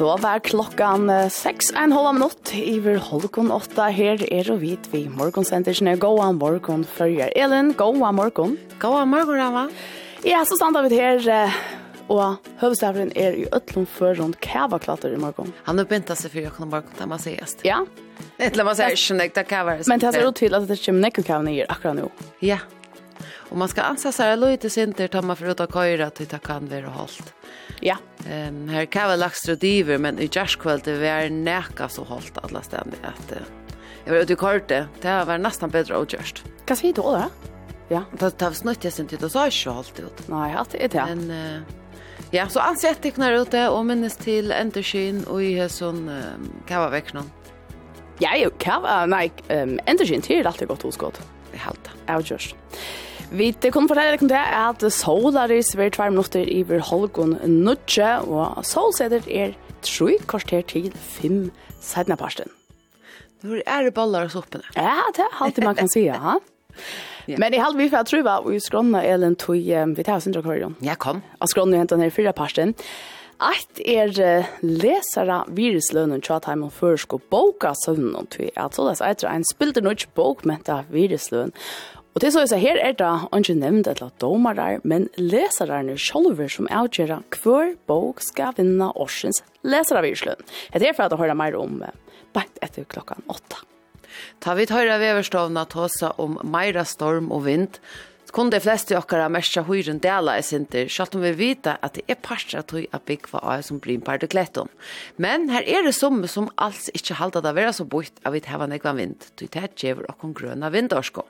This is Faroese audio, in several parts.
Så var klokkan seks, en halv minutt, iver holkon 8 her er og vidt vi morgonsendersene. Gåa morgon følger Elin, gåa morgon. Gåa morgon, Rava. Ja, så standa vi her, og høvestavren er i Øtlund før rundt kavaklatter i morgon. Han har begynt seg for åkken morgon, det må sies. Ja. Et eller man sier ikke nek, det kavar. Men det ser ut til at det kommer nek og akkurat nå. Ja, Och man ska ansa sig lite sinter ta man för att köra till det kan vara halt. Ja. Ehm um, här kan väl laxtra diver men i jazzkväll det var näka så halt alla ständigt att jag vet du körde. Det var nästan bättre och just. Hva sier då då? Ja, det tar snutt jag sent ut och så är jag ut. Nej, att det är det. Men uh, ja, så ansett tecknar när ute och minnes till Enterskyn och i sån uh, kavavecknan. Ja, jo, kava, nei, um, Enterskyn till allt är gott oskott. Det halt. Ja. Vi kunne fortelle dere om det at Solaris vil tvær minutter i hver halvgående nødje, og Solsetter er tre kvarter til fem sedne parsten. Hvor er det baller og soppene? Ja, det er alltid man kan si, ja. Ja. Men i halv vi får tro var i skronna elen tog um, vi tar oss indre kvarjon. Ja, kom. Og skrona hentan her fyra parsten. Eit er lesara viruslønnen tja time og førsko boka søvnen tog at så det er en spilder nødt bok med det viruslønnen. Og til så er her er det ikke nevnt et eller domere, men leserne selv som avgjør hver bok skal vinne årsens leseravyrsløn. Det er for at jeg hører mer om bare etter klokken åtta. Ta vi høyre veverstovna tåsa om Meira storm og vind, kun de fleste okkara mestra høyren dela i sinter, sjalt om vi vita at det er parstra at høy at byggva av som blir partikletton. Men her er det som som alls ikkje halda det vera så bort av vi heva nekvan vind, du det gjever okkon grøna vindorsko.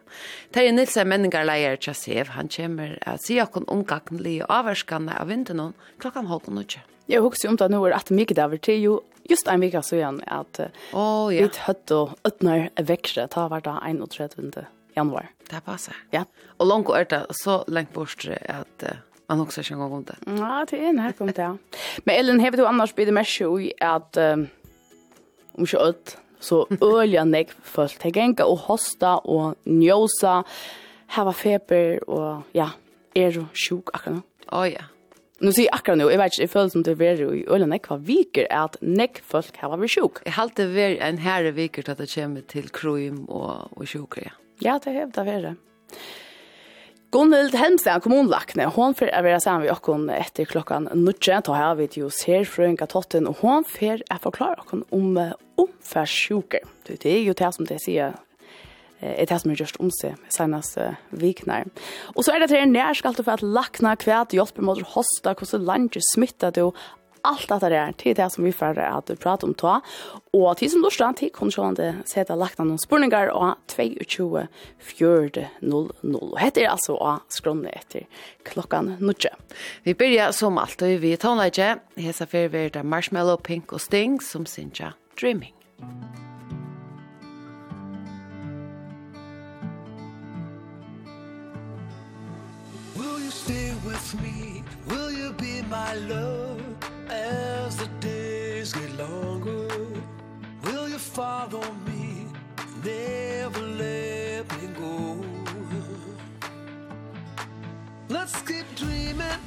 Terje Nilsen menningarleier Tjasev, han kommer at si okkon omgagnelige avvarskanne av vinden klokkan halvkon utje. Jeg husker om det nå er at mye daver til jo just en vika så igjen at oh, ja. vi høtt og øtner vekkere, ta hvert da 31 januar. Det passar. Ja. Og langt er det så långt bort at uh, man også ikke engang om det. Ja, det er en her punkt, ja. Men Ellen, har du annars blivit med i at um, om ikke allt så ölja nek folk till gänga og hosta og njosa, hava feber og ja, er du sjuk akkurat nu? Oh, ja. Nu sier jeg akkurat nå, jeg vet ikke, jeg føler som det er i øyne nekva viker, er at nek folk har vært sjuk. Jeg halte det en herre viker til at det kommer til krum og, og sjuker, ja. Ja, det er det vært. Gunnhild Helmstein, kommunlakne, hon fer er vera saman vi okkon etter klokkan nudje, ta har vi jo ser frøynga totten, og hon får er forklare okkon om omfærsjuker. Det er jo det som det sier er det som er gjørst om seg senast uh, viknar. Og så er det til nærskalt for at lakna kvæt hjelper mot hosta, hvordan langer smitta du, Alt dette der, til det som vi får at prate om ta. Og til som lortet, til kontrollende sete lagt noen spurningar och 22 4 00. Og dette er altså av skrånne etter klokkan Vi börjar som alltid vi tar lite. Hesa fyrir vi er Marshmallow, Pink og Sting som synja Dreaming. Dreaming. Stay with me. Will you be my love As the days get longer? Will you follow me? Never let me go. Let's keep dreaming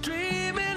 Dreaming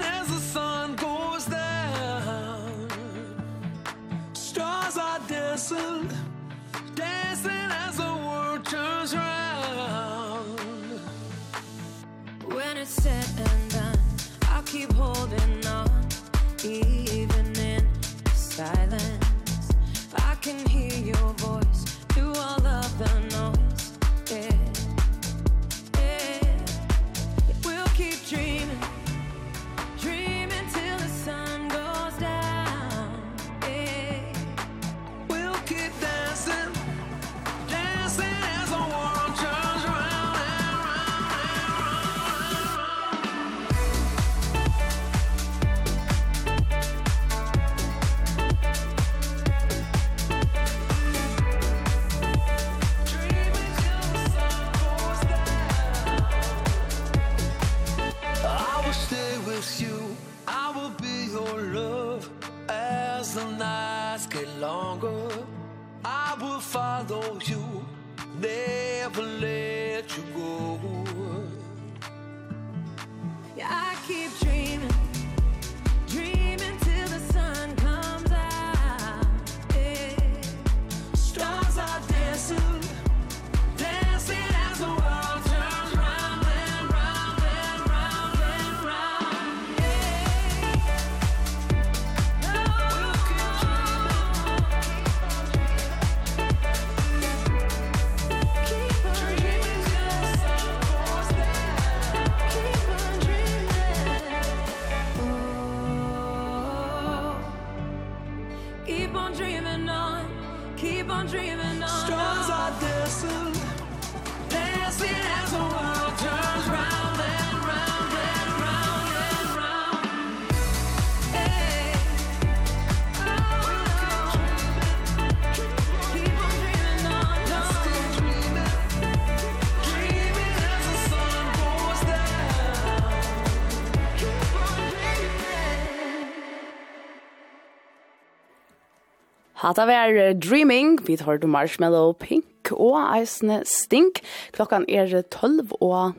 At det var Dreaming, vi tar du Marshmallow Pink og Eisne Stink. Klokkan er 12 og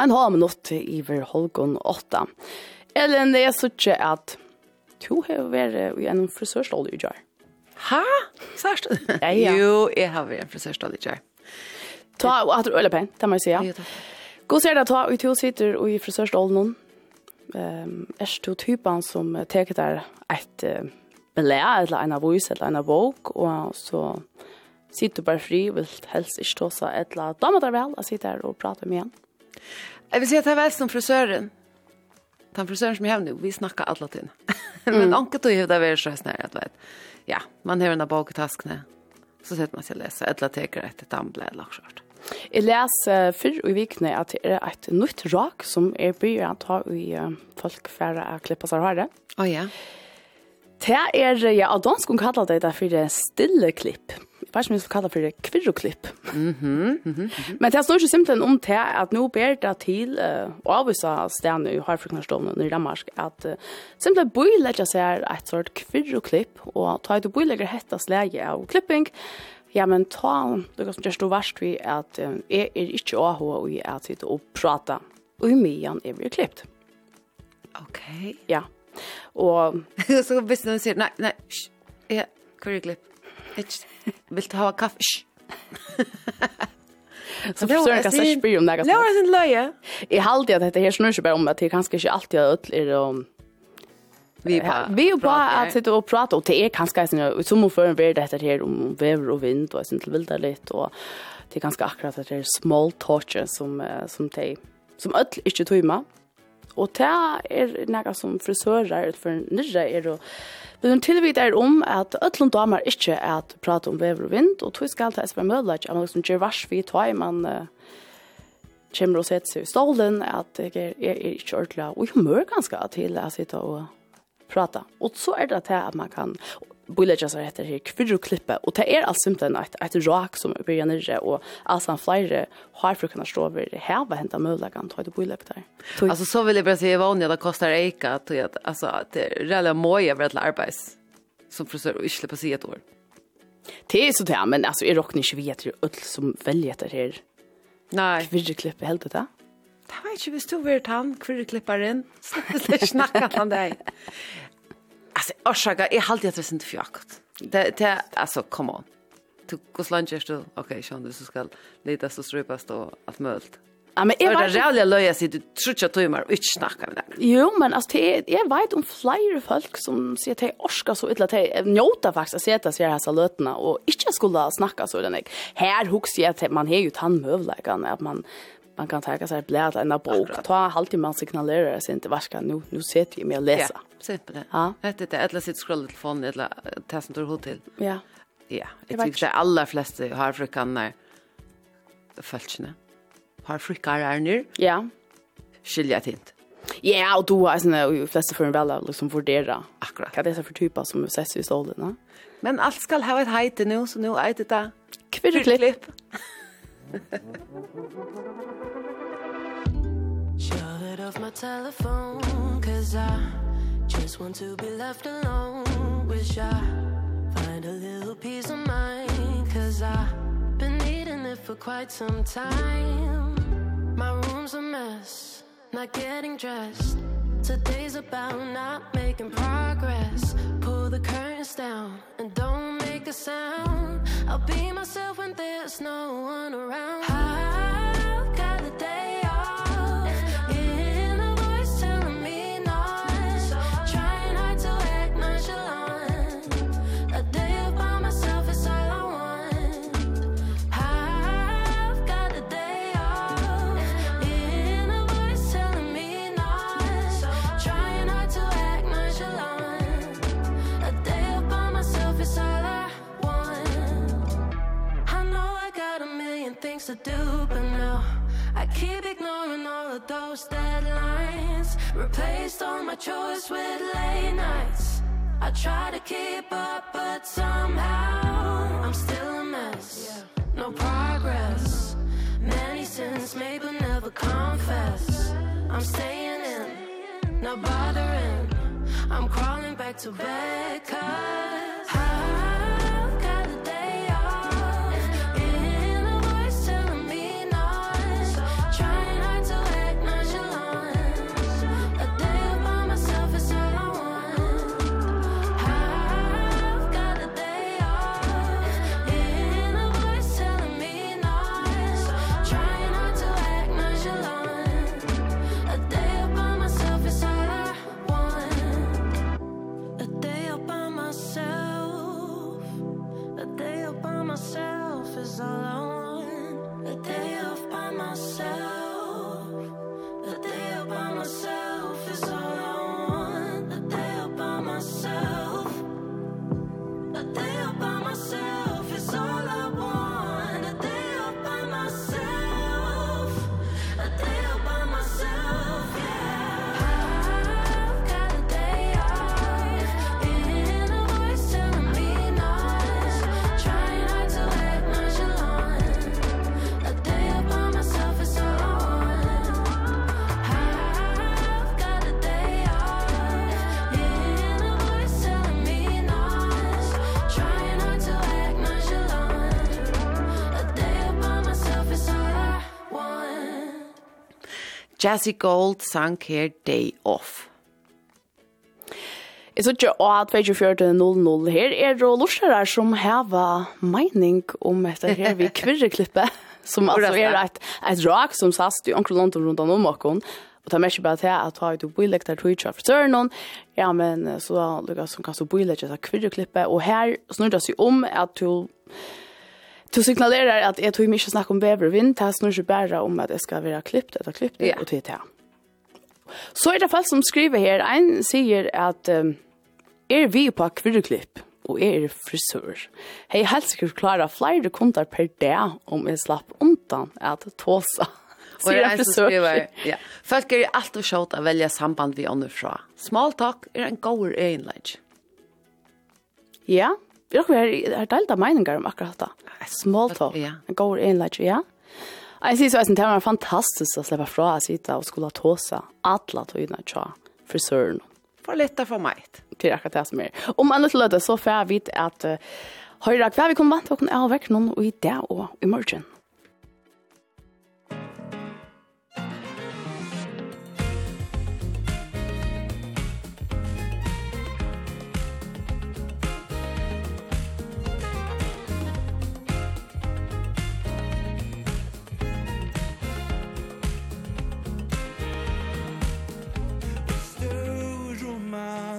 en halv minutt iver holgon 8. Ellen, det er sånn at du har vært i en frisørstål i jar. Ha? Sørst? ja, ja. Jo, jeg har vært i en frisørstål i jar. Ta, og at du øler pen, det må jeg si, ja. Takk. God ser det, ta, og du sitter i frisørstålen nå. Um, er du typen som teker der et... Uh, belær, eller en voice, eller en bok og så sitter du bare fri, vil helst ikke ta seg et eller annet. Da må det vel, jeg sitter her og prater med igjen. Jeg vil si at jeg vet som frisøren. Den frisøren som jeg har nå, vi snakker alle tiden. Men anke tog jo det vært så snart, at vet. Ja, man har en bok i taskene, så sitter man seg og leser, eller teker et damble, eller akkurat. Jeg leser før i vikene at det er et nytt rak som er byer å ta i folk for å klippe seg håret. Å oh, ja. Yeah. Det er, ja, av dansk hun kaller det det for stille klipp. Jeg vet ikke om jeg skal kalle det for kvirroklipp. Mm -hmm, mm -hmm. Men det står ikke simpelthen om det at nå ber det til uh, å avvisa stedene i Harfriknarstånden i Danmark at uh, simpelthen bøylegger seg et sort kvirroklipp og ta et bøylegger hetta slege av klipping Ja, men ta, det kan som gjør stå verst vi at uh, jeg er ikke å ha og jeg er til å prate. Og i mye er vi klippt. Ok. Ja. Og så hvis visst någon nei, nej nej. Ja, er clip. Hitch. Vil du ha kaffe? Så förstår jag kanske spyr om det Det var sin löje. I halvtid att det här snurrar sig bara om att det kanske inte alltid är öll är om Vi på vi på att sitta och prata och det är kanske så som om förrän vi det här om väder och vind och sånt vilda lite och det är ganska akkurat att det är small touches som som te som öll inte tumma Og det er noe som frisører for nyrre er å Vi vil tilvide er om at ødlund damer ikke er at prate om vever og vind, og tog skal til SV Mødlach, at man liksom gjør vars vi tar, man kommer og setter seg i stålen, at jeg er, er ikke ordentlig, og humør ganske til å sitte og prata. Og så er det til at man kan, bojlegjasar heter her kvirru klippe, og det er alt simpelthen et, et rak som er byrja nirre, og alt samt flere har frukene stå over heva henta møllagan til det bojlegg der. Alltså så vill jag bara säga bare si, jeg kostar eka att att alltså att det är reelle måje over et arbeids som frisør och inte på sig ett år. Det er så det, men altså, jeg råkner ikke vi etter ødel som velger etter her. Nej. Kvirru klippe helt det, Det var ikke hvis du var tann, kvirru klipparen, så det snakker han deg. Alltså orsaka är halt jag vet inte fjakt. Det det alltså come on. Du går slanjer du. Okej, okay, du så ska leta så strupas då allt mölt. Ja, men jag vet... Det är löja sig, du tror att du är och inte snacka med det. Jo, men alltså, jag vet om flera folk som säger att jag orskar så illa, att jag njuter faktiskt att sätta sig i dessa lötena och inte skulle snacka så. Här huxar jag att man har ju tandmövläggande, att man, man kan ta sig bläd en bok. Ta alltid man signalerar sig inte varska nu nu sitter jag med och läsa. Ja, simpelt. Ja. Vet inte eller sitt scrolla telefonen eller testar som du håll till. Ja. Ja, det tycker det alla flesta har frukannar. Fältchne. Har frukar är nu. Ja. Skilja tint. Ja, och har är såna de flesta för en väl liksom vurdera Akkurat. hva det er for för typer som ses i stolen, Men allt ska ha ett hejte nu så nu er det där. Kvirreklipp. Shut it off my telephone Cause I just want to be left alone. Wish I find a little peace of mind Cause I've been needing it for quite some time. My room's a mess Not getting dressed. Today's about not making progress. Pull the curtains down and don't make a sound. I'll be myself when there's no one around. I things to do but now I keep ignoring all of those deadlines. Replaced all my chores with late nights. I try to keep up but somehow I'm still a mess. No progress. Many sins made but never confess. I'm staying in, not bothering. I'm crawling back to bed cause Jazzy Gold sang her Day Off. Jeg synes ikke at 24.00 her er det lortere som heva mening om dette her vi kvirreklippet, som altså er et, et rak som sast i onkel London rundt om okken, og det er ikke bare til at har et bøylegg der tog ikke frisøren, søren ja, men så da lukkar som kan så bøylegg til kvirreklippet, og her snurrer det seg om at du Du signalerar att jag tog mig att snacka om väder och vind. Det här snurrar bara om att det ska vara klippt, eller klippt det och det. Så är det fall som skriver här. En säger att um, är vi på kvirrklipp och är frisör. Hej helst klara flera kunder per dag om jag slapp undan att tåsa. Och det är en som skriver, ja. Folk är alltid sjått att välja samband vi andra fra. Small talk är en god egenlägg. Ja, Vi har er, er delt av meninger om akkurat dette. Small talk. Ja. En god innlegg, ja. Jeg synes også at det var fantastisk å slippe fra å sitte og skulle ta seg alle tøyene til frisøren. For litt for meg. Det er akkurat det som er. Om en liten løte så får jeg vite at uh, høyre hva vi kommer vant til å kunne avvekke noen i dag og i morgen.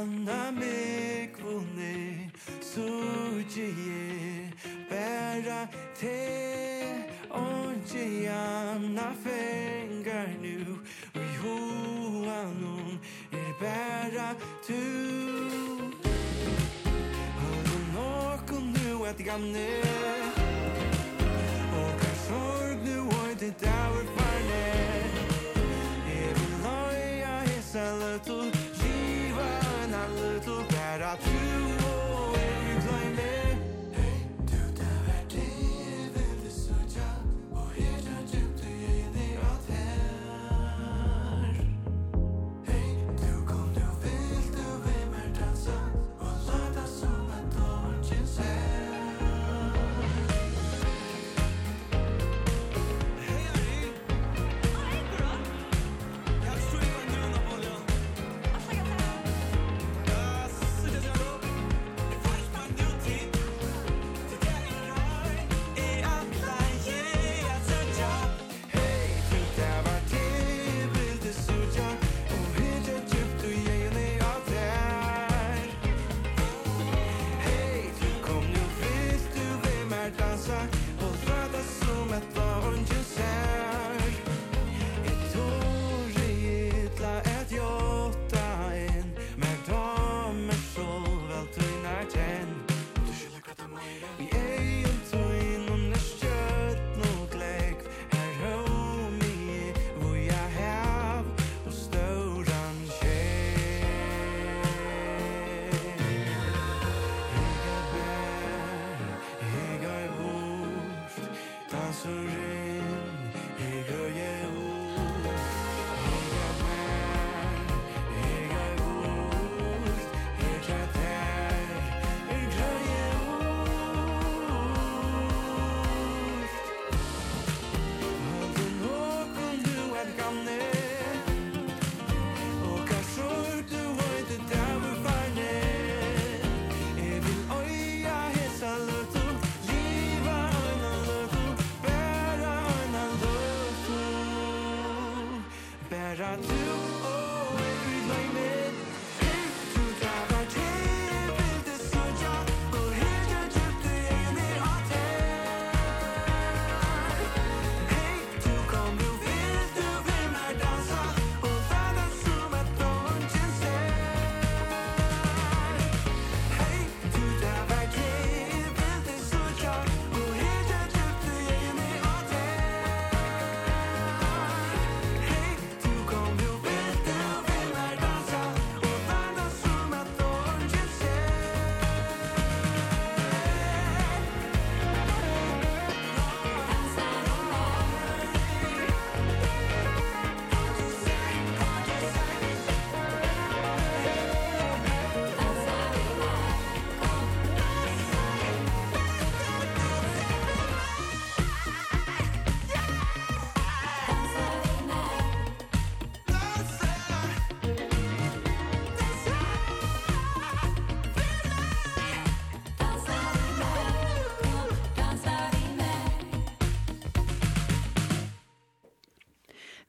anna mekvone suje bæra te onje anna fengar nu og hoanum er bæra tu Hannu nokon nu at gamne Og kan sorg nu og det dauer farne Jeg vil loja hessa løtu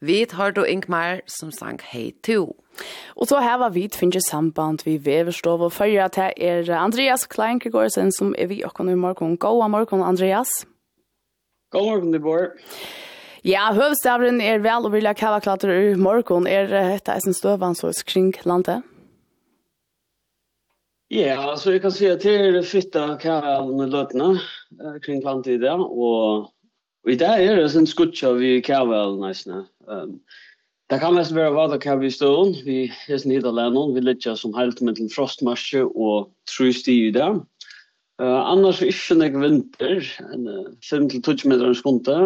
Vi tar då Ingmar som sang Hey To. Og så her var vi finnes samband vi veverstov og følger til er Andreas Kleinkegårdsen som er vi okken i morgen. God morgen, Andreas. God morgen, Dibor. Ja, høvstavren er vel og vilja kava klatter i morgen. Er dette eisen støvan så skring landet? Ja, så jeg kan si at det er fytta kavalen i løtene kring landet i det. og, og i det er det en skutja vi kavalen nesten. Um, det kan mest være hva det kan vi stå om. Vi er sin hit alene. Vi lytter som helt med til frostmarsje og trusti i det. Uh, annars er ikke nek vinter, en, uh, 5-12 meter en skunte,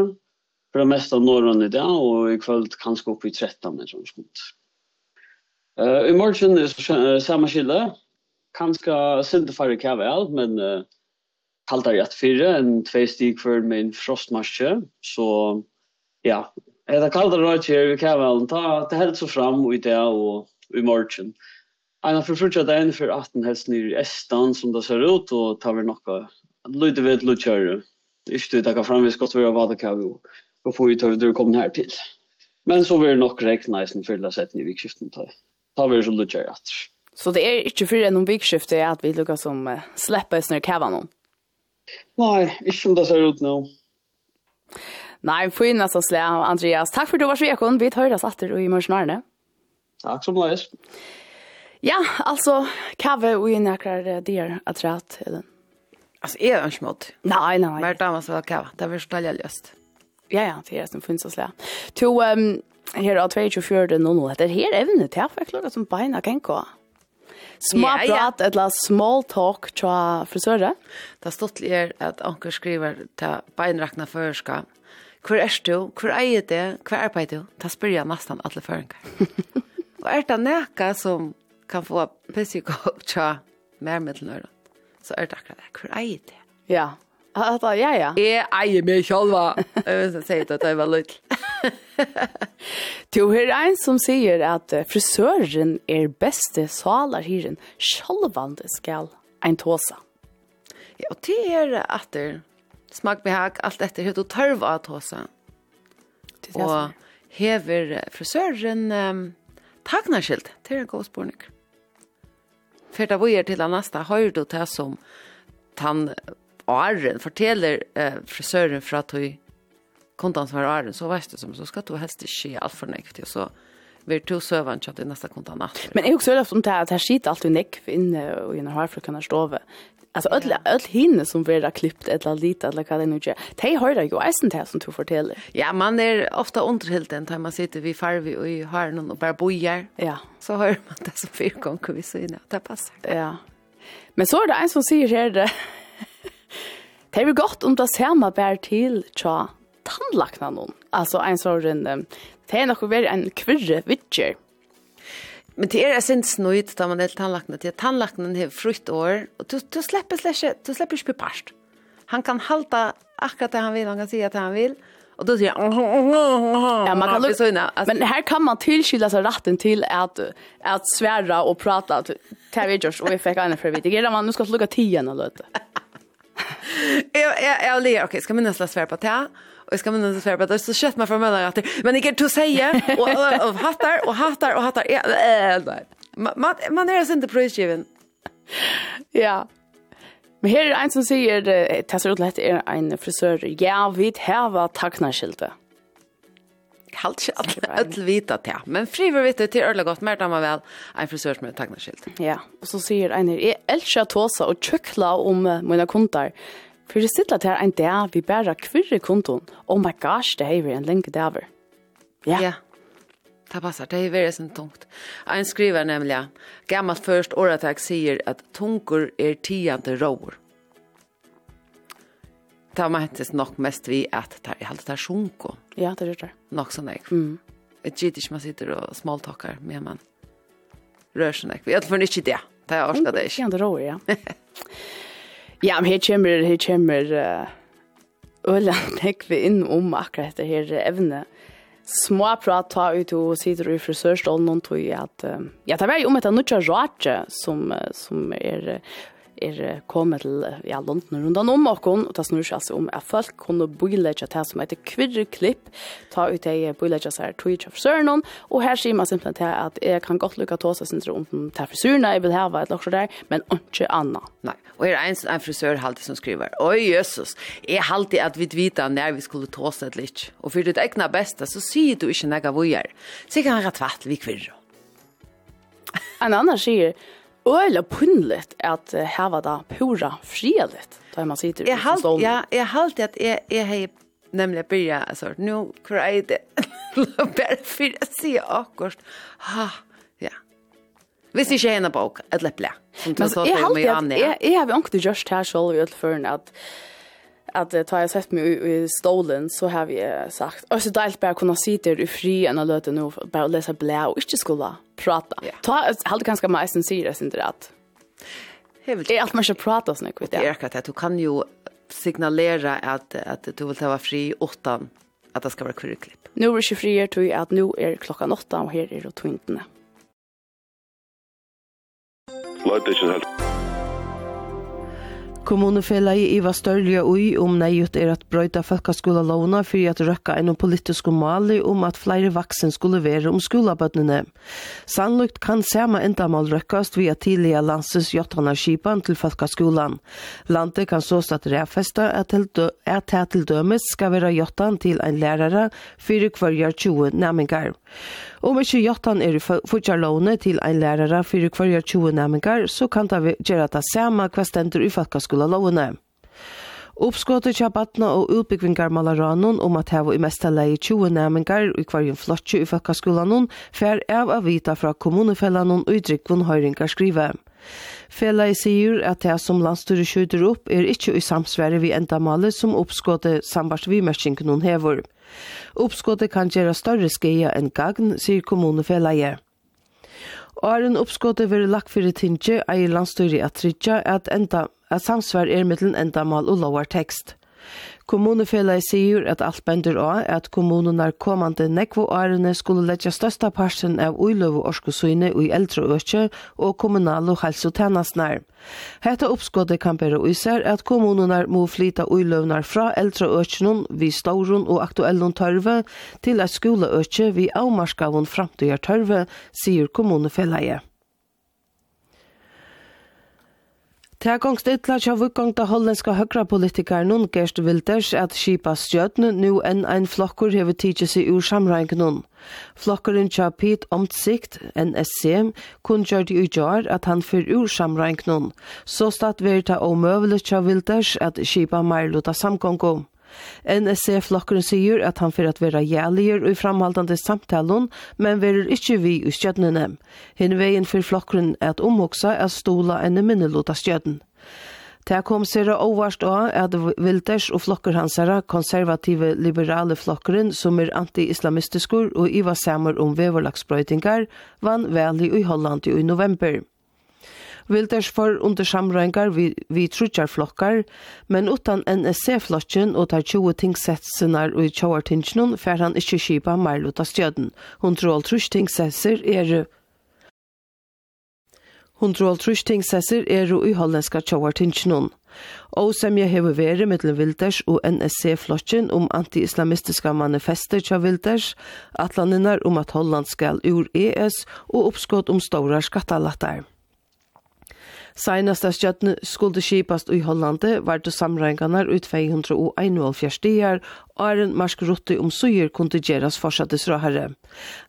for det meste av norren i det. og i kveld kanskje opp i 13 meter en skunte. Uh, I morgen er det samme skille, kanskje sindefare kjave alt, men uh, kaldt er rett fire, en tvei stig for min frostmarsje, så ja, Det er kaldt rødt her, vi kan vel ta det helt så fram og i det og i morgen. Einar for frutja den for 18 helst nir i Estan som det ser ut, og tar vi noe. lydde ved lydkjøre. Ikke du takker kan framvis skal være hva det kan vi, og få ut av det du kom her til. Men så vil nok rekne i sin fylla setning i vikskiften ta. Ta vi så lydkjøre etter. Så det er ikke fyrir enn vikskiftet at vi lukker som uh, slipper snur kavanon? Nei, ikke som det ser ut nå. No. Nei, fin så slä Andreas. Takk for at du var så vekon. Vi høres atter i morgen. Takk som leis. Ja, altså, kave og i nekrar dyr at rett, eller? Alltså är det smått? Nej, nej. Vart damas så kava. Det var ställa löst. Ja, ja, det är som finns att slä. To um, här av nå nå. Det här är även det här som beina kan gå. Små yeah, prat, eller small talk till frisörer. Det har stått er at anker skriver til beinräkna förska hvor er du, hvor eier det, hvor arbeider du, da spør jeg nesten alle føringer. og er det noe som kan få pissig opp til mer middelnøyre, så er det akkurat det, hvor eier det. Ja, Alltså, ja, ja. Jeg eier meg sjølva. Jeg vil si at det var litt. Du er en som sier at frisøren er beste salarhyren. Sjølvande skal en tåsa. Ja, og det er at smak behag, alt etter hur du tørv av tåsa. Og hever frisøren um, tagnaskilt til en god spårning. For da vi er til Anasta, høyr du det som han Arren forteller eh, frisøren fra du kontan som var Arren, så vet du som, så skal du helst ikke gjøre alt for nekt. og så vi to søvann til neste kontan natt. Men jeg har også hørt om det at her sitter alltid nekv inne og inne har for å kunne stå Alltså öll öll hinne som vera klippt eller lite eller vad det nu är. De hör ju isen där som du fortäller. Ja, man är ofta underhälld den när man sitter vid farvi och i hörnen och bara bojar. Ja. Så hör man det som fyra gånger vi syna. Det passar. Ja. Men så är det en som säger här det. Det är väl gott om det samma bär till tja tandlakna någon. Alltså en sån det är nog en kvirre vitcher. Men det är sen snöjt där man helt tannlakene till Tannlakene har frukt år och du du släpper ikke, du släpper ju parst. Han kan halta akkurat det han vil, han kan si at han vill. Och då säger han Ja, man kan alltså, Men här kan man tillskilja sig rätten till att att svära och prata till Tavigers och effekt en för vet. Det man nu ska sluka 10 eller lite. jeg, jeg, jeg, ler. Okej, ska minnas läs svär på det. Och jag ska men inte svär på det så shit man får med att men det kan du säga och och hattar och hattar och hattar man man är inte prisgiven. Ja. Men här är en som säger det ser ut lätt är en frisör. Ja, vi har var tacknarskilte. Halt alt att vita det. Men friver vet til till örla gott mer tar man väl en frisör med tacknarskilt. Ja, og så säger en är älskar tåsa og tjøkla om mina kontar. For det sitter til en dag vi bare kvirrer kontoen. Oh my gosh, det er en lenge dager. Ja. Ja. Det passar, det är veldig sånn tungt. En skriver nämligen, gammalt först åratak sier att tungor är tiande råor. Det har mentes nog mest vi att det är alltid er sjunko. Ja, det er det. Nok sånn jeg. Mm. Jeg gitt man sitter og småltakar med man rør sånn jeg. Vi har for ikke det. Det är ikke. Tiande råer, ja. Ja, men her kommer, her kommer uh, øyla vi inn om akkurat dette her evne. Små prat ta ut og sitter i frisørstålen og tog at, uh, ja, det var jo om et nødja rart som, uh, som er uh, er kommet til ja, London rundt om åkken, og det snur seg altså om at folk kunne bilegge til som heter kvirreklipp, ta ut ei bilegge seg Twitch of Sørnon, og her sier man simpelthen til at jeg kan godt lukke til seg sindre om den til frisyrene, jeg vil ha et lakker der, men ikke anna. Nei, og her er en, en frisør alltid som skriver, oi Jesus, jeg alltid at vi vita når vi skulle ta seg litt, og for ditt egna beste så sier du ikke nega vujer, så kan han rett vi kvirre. En annan sier, øyla punnligt at hava da pura frialigt, da man sitter i stolen. Ja, jeg halte at jeg, jeg har nemlig byrja, altså, nu hvor jeg det, bare for å si akkurat, ha, ja. Hvis ikke jeg er en bok, et lepple. som du Men jeg halte at jeg, jeg har jo ikke gjort her selv i utføren at at uh, tar jeg sett meg i i stolen så har vi uh, sagt og så delt bara kunna sitta i fri enn å løte nå, bare å lese blæ og ikke skulle prata. Yeah. Ta halt ganska meg som sier det synes jeg rätt. Det er alt man ska prata såna kvitt. Det er akkurat att du kan jo signalera at, at du vil ta fri åttan at det skal være kvirklipp. Nå er det 24 tror jag at nå er klockan åtta, og her er det tvintene. Leute, ikke helt. Kommunefellegi Iva Størlige ui om neiut er at brøyta folkaskola lovna fyrir at røkka en politisk mali om at flere vaksen skulle være om skolabøttene. Sannlukt kan sama endamal røkkast via tidliga landsins jottana skipan til folkaskolan. Landet kan sås at refesta at det til dømes skal være jottan til ein lærare fyrir kvarjar 20 næmingar. Om ikke jottan er i fortjarlåne til ein lærere for hver 20 næmingar, så kan det gjøre det samme hva stender i fatkaskolalåne. Uppskottet kja batna og utbyggvingar malaranon om at heva i mesta leie 20 næmingar i kvarjen flotje i fakkaskolanon fer av vita fra kommunefellanon og drikvun høyringar skrive. Fela i sier at det som landstyret skjuter opp er ikke i samsverre vi enda male som oppskåte sambars vi hun hever. Oppskottet kan gjøre større skia enn gagn, sier kommunefellet. Åren oppskottet vil lagt for tinge eier landstyret at trykja at, enda, at samsvar er mittelen enda mal og lovar tekst. Kommunefellegi sier at alt bender av at kommunerna kommande nekvo årene skulle letja størsta parten av uiløv og orskosyne i eldre økje og kommunal og helsetjenestnær. Hetta oppskottet kan bære uiser at kommunene må flyta uiløvnar fra eldre økjenon vi staurun og aktuellon tørve til at skoleøkje vi avmarskavun framtidjar tørve, sier kommunefellegi. Det er gongst ytla tja vukkongta hollandska høyra nun Gerst Wilders at skipa stjøtn nu enn ein flokkur hever tidsi seg ur samræng nun. Flokkurin tja Pete Omtsikt, NSC, kun gjørdi ui jar at han fyr ur samræng nun. Så statt og omøvelig tja Wilders at skipa meirluta samgongo. NSC-flokkeren sier at han fyrir at vera jæliger og i framhaldande samtalen, men verir ikkje vi i stjødnene. Hinn veien fyrir flokkeren at omhoksa er stola enn minnelota stjødn. Det kom seg overst av at Wilders og flokker hans er konservative liberale flokkeren som er anti-islamistiskur og iva samer om veverlagsbrøytingar vann vel i Holland i november. Vilders for under samrøyngar vi, vi trutjar flokkar, men utan NSC-flokken og tar 20 tingsetsenar og i tjauartingsnun fer han ikkje kipa Marluta stjøden. Hun tror trus tingsetser er Hundrol trustingssessir er i hollandska tjauartingsnun. Og som jeg hever vere mittlen Vilders og NSC-flokken om anti-islamistiska manifester tja Vilders, atlaninnar om at Holland skal ur ES og oppskott om stora skattalattar. Seinasta stjøttene skulle skipast i Hollande var det samrenganar ut 271 stier, og er en marsk rutte om suger kunne gjeras fortsattes råherre.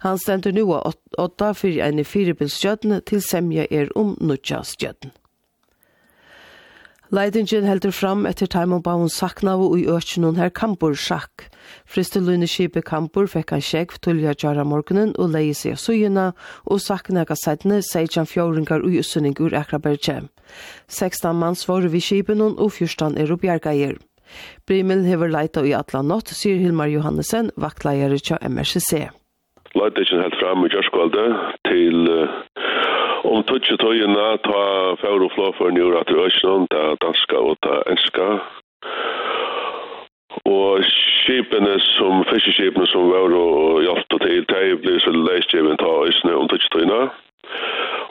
Han stender nu av åtta fyrir ene firebilstjøttene til semja er om nutja stjøttene. Leidingen heldur fram etter Taimon Baun saknavu i økjennom her kampur sjakk, Fristeluneskipet Kampur fikk han sjekk tullja tjara morgenen og leie seg av sujena, og sakna ega sætne seitjan fjóringar ui usunning ur Akraberge. 16 mann svarer vi skipen og 14 er oppjergeier. Brimil hever leita i atla natt, sier Hilmar Johannesen, vaktleier tja MRCC. Leita ikke helt fram i kjørskvalde til om tutsi tøyina ta fjord og flåføren i ura til ta danska og ta enska og skipene som fiskeskipene som var og hjalp til, de ble så leisgjeven ta isne om tidsdøyna.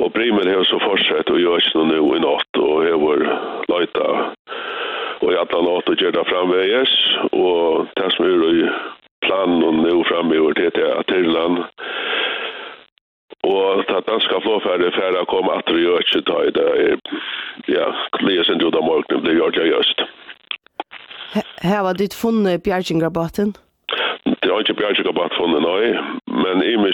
Og Brimen har så fortsett og gjør ikke noe i natt og har vært leita og i alle natt og gjør det framveges og det som er i planen og nå framveger til til Atirland og det danske flåferdet færre kom at vi gjør ikke ta i det ja, leser ikke ut av morgenen blir gjort jeg gjør Her var ditt funnet Bjergjengarbåten? Det har ikke Bjergjengarbåten funnet, nei. Men i mig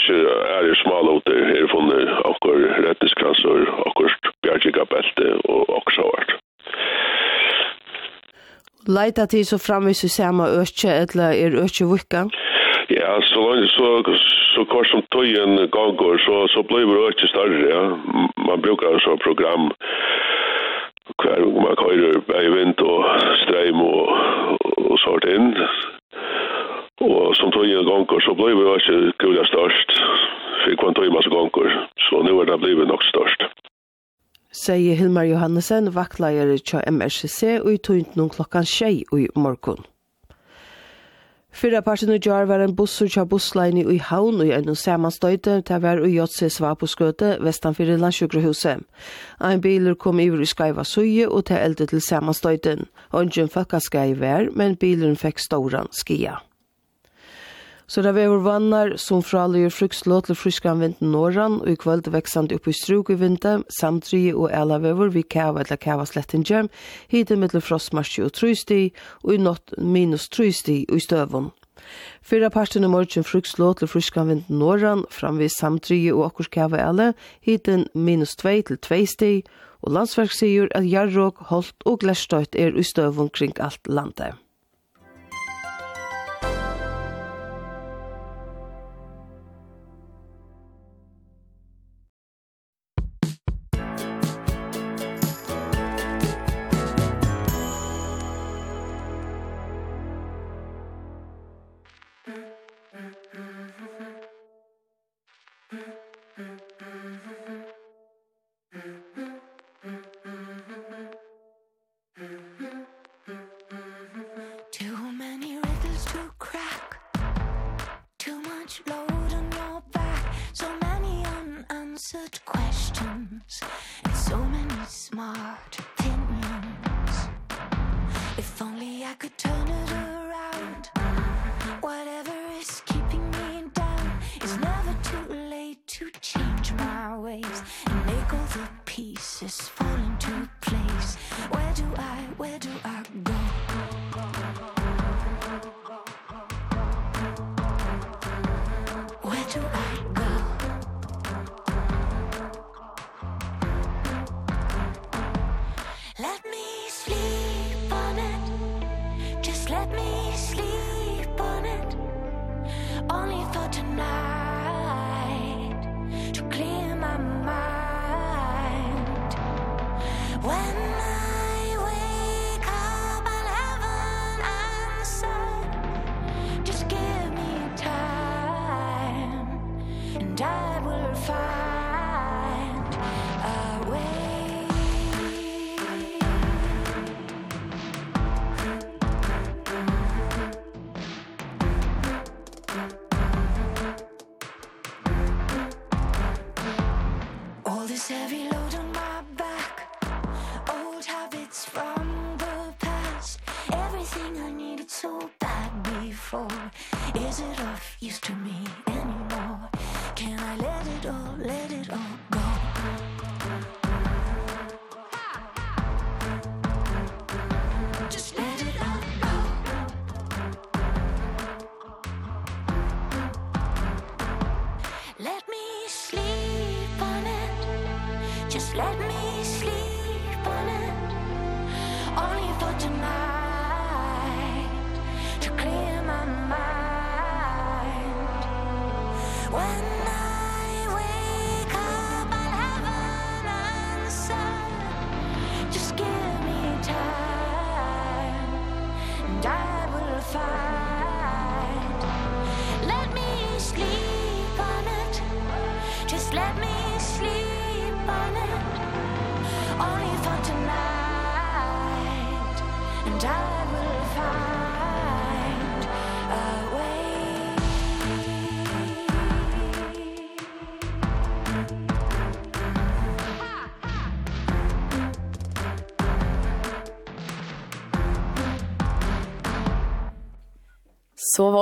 er det smalåter. Her funnet akkur rettiskranser, akkur Bjergjengarbælte og akkur såvart. Leita til så framvis i samme økje, eller er økje vikka? Ja, så langt så, så kort som tøyen ganger, så, så blir det økje større, ja. Man brukar så program hver man køyrer bare vind og streim og og sort inn. Og som tog en gonger så blev vi ikke gula størst. Fikk man tog en masse gonger, så nu er det blivit nok størst. Sier Hilmar Johannesen, vaktleier til MRCC og i tøynden klokkan tjei i morgen. Fyrra parten i jar var en bussur tja bussleini i haun og en samanstøyte til var ui Jotse Svaposkøte, vestan fyrir landsjukrehuset. Ein biler kom iver i skaiva suje og til elde til samanstøyten. Ongen fakka skai vær, men bileren fekk stauran skia. Så det var vannar som fra alle gjør frukslå til fryskan vinden norran, og i kvöld veksande opp i struk i vinden, samtri og ela vever vi kava eller kava slettinger, hittil mittel frostmarski og trusti, og i nått minus trusti og i støvun. Fyra parten i morgen frukslå til fryskan vinden norran, framvi samtri og okkur kava ela, hittil minus 2 til 2 sti, og landsverk sier at jarrog, holt og glerstøyt er i støvun kring alt landet.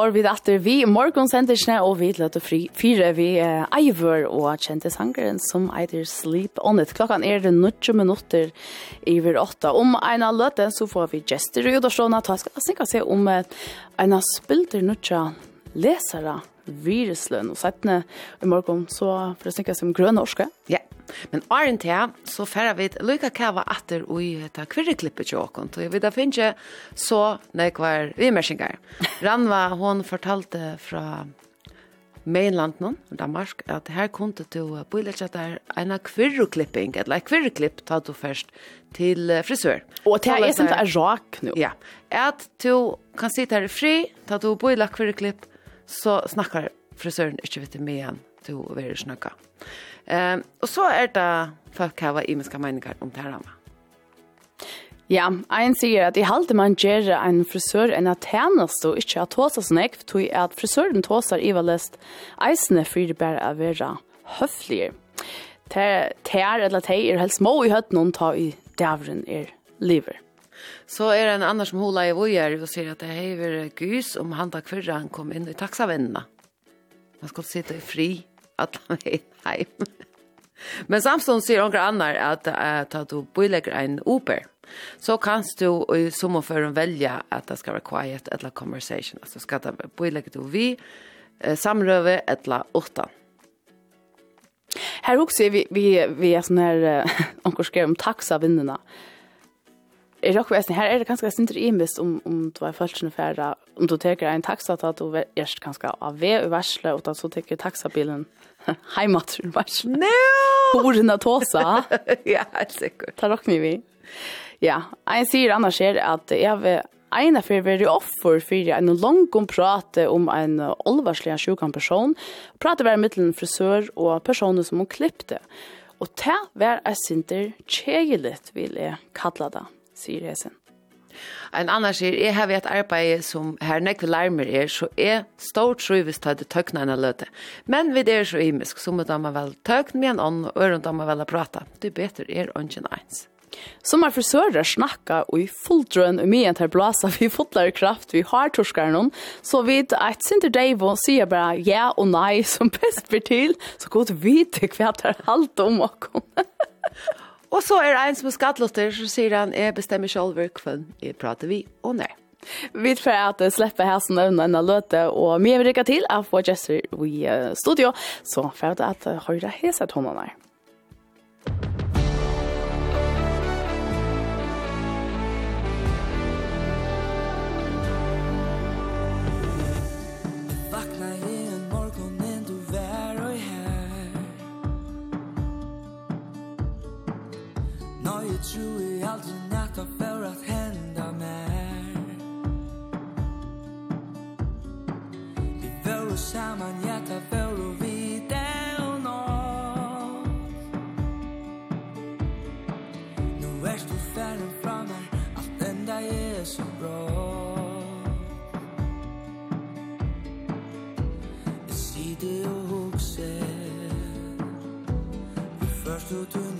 var vi datter vi morgonsendersne, og vi løte fire vi uh, Eivor og kjente sangeren som eider Sleep On It. Klokkan er 90 minutter iver åtta. Om en av løte så får vi gester i Udorsjona, ta skal jeg se om uh, en av spilter 90 lesere virusløn, og settene i morgon så får jeg snakke som grønne orske. Ja. Yeah. Men åren til, så færre vi lykka kava atter ui eta kvirreklippet til åkon. Så vi da finnes så nekvar vimersingar. Ranva, hon fortalte fra mainland någon i Danmark att här kunde du boila chat där en kvirreklipping, eller kvirroklipp ta du först till frisör. Och det är inte en rak nu. Ja. Att du kan sitta här fri, ta du boila kvirreklipp, så snackar frisören inte vet med än du vill snacka. Ehm og så er det folk har i meningar om det her. Ja, ein sier at i halte man gjøre en frisør enn at tjenest og ikke at tåsa sånn ekv, tog at frisøren tåsar ivalest eisene fyrir bare å være høflige. Tær, ter eller teg er helst små i høtten hun ta i dævren er liver. Så er det en annen som hula i vojer og sier at det hever gys om han da kvirra han kom inn i taksavennene. Man skal sitte i fri att vegin heim. Men samstånd sier några annar at uh, du bøylegger ein Uber, så kan du i sommerføren velja at det skal være quiet eller conversation. Altså skal det bøylegger du vi, uh, samrøve eller åtta. Här också vi vi vi är sån här onkel skrev om taxavinnerna är dock väsen här är det ganska i imist om om du är falschen färda om du tar en taxa att du först ganska av ve varsla och att så tar taxabilen heimat till varsla. Nej. Borden tåsa. ja, helt sikkert. Ta dock vi. Ja, en sier annars er att jag vil Eina fyrir veri offer fyrir en langon prate om en olvarslig sjukan person. Prate var mittelen frisør og personer som hun klippte. Og ta var er sinter tjejeligt, vil jeg kalla det sier Hesen. En annan sier, jeg har et arbeid som her nekve larmer er, så er stort trivist til det tøkna enn løte. Men vi er så imisk, så må man vel tøkna med en ånd, og øren da må vel prata. Det betyr er ånden eins. Som er frisører snakka og i fulldrøn og mye tar blasa vi fotlar kraft vi har torskar noen, så vid at Sinter Devo sier bare ja og nei som best blir til, så godt vite hva det er alt om åkken. Og så er det en som er skattlotter, så sier han, jeg bestemmer selv hvem jeg prater vi, og nei. Vi tror at jeg slipper her som nevner en løte, og mye vil lykke til at få Jesse i studio, så for at jeg hører hese tonene her. Jag tror jeg aldri natt for at henda mer. Vi vore samman hjärta for å vite og nåt Nu er du färden fra meg, alt enda er så bra. Jeg ser det och huxar Vi förstår du nu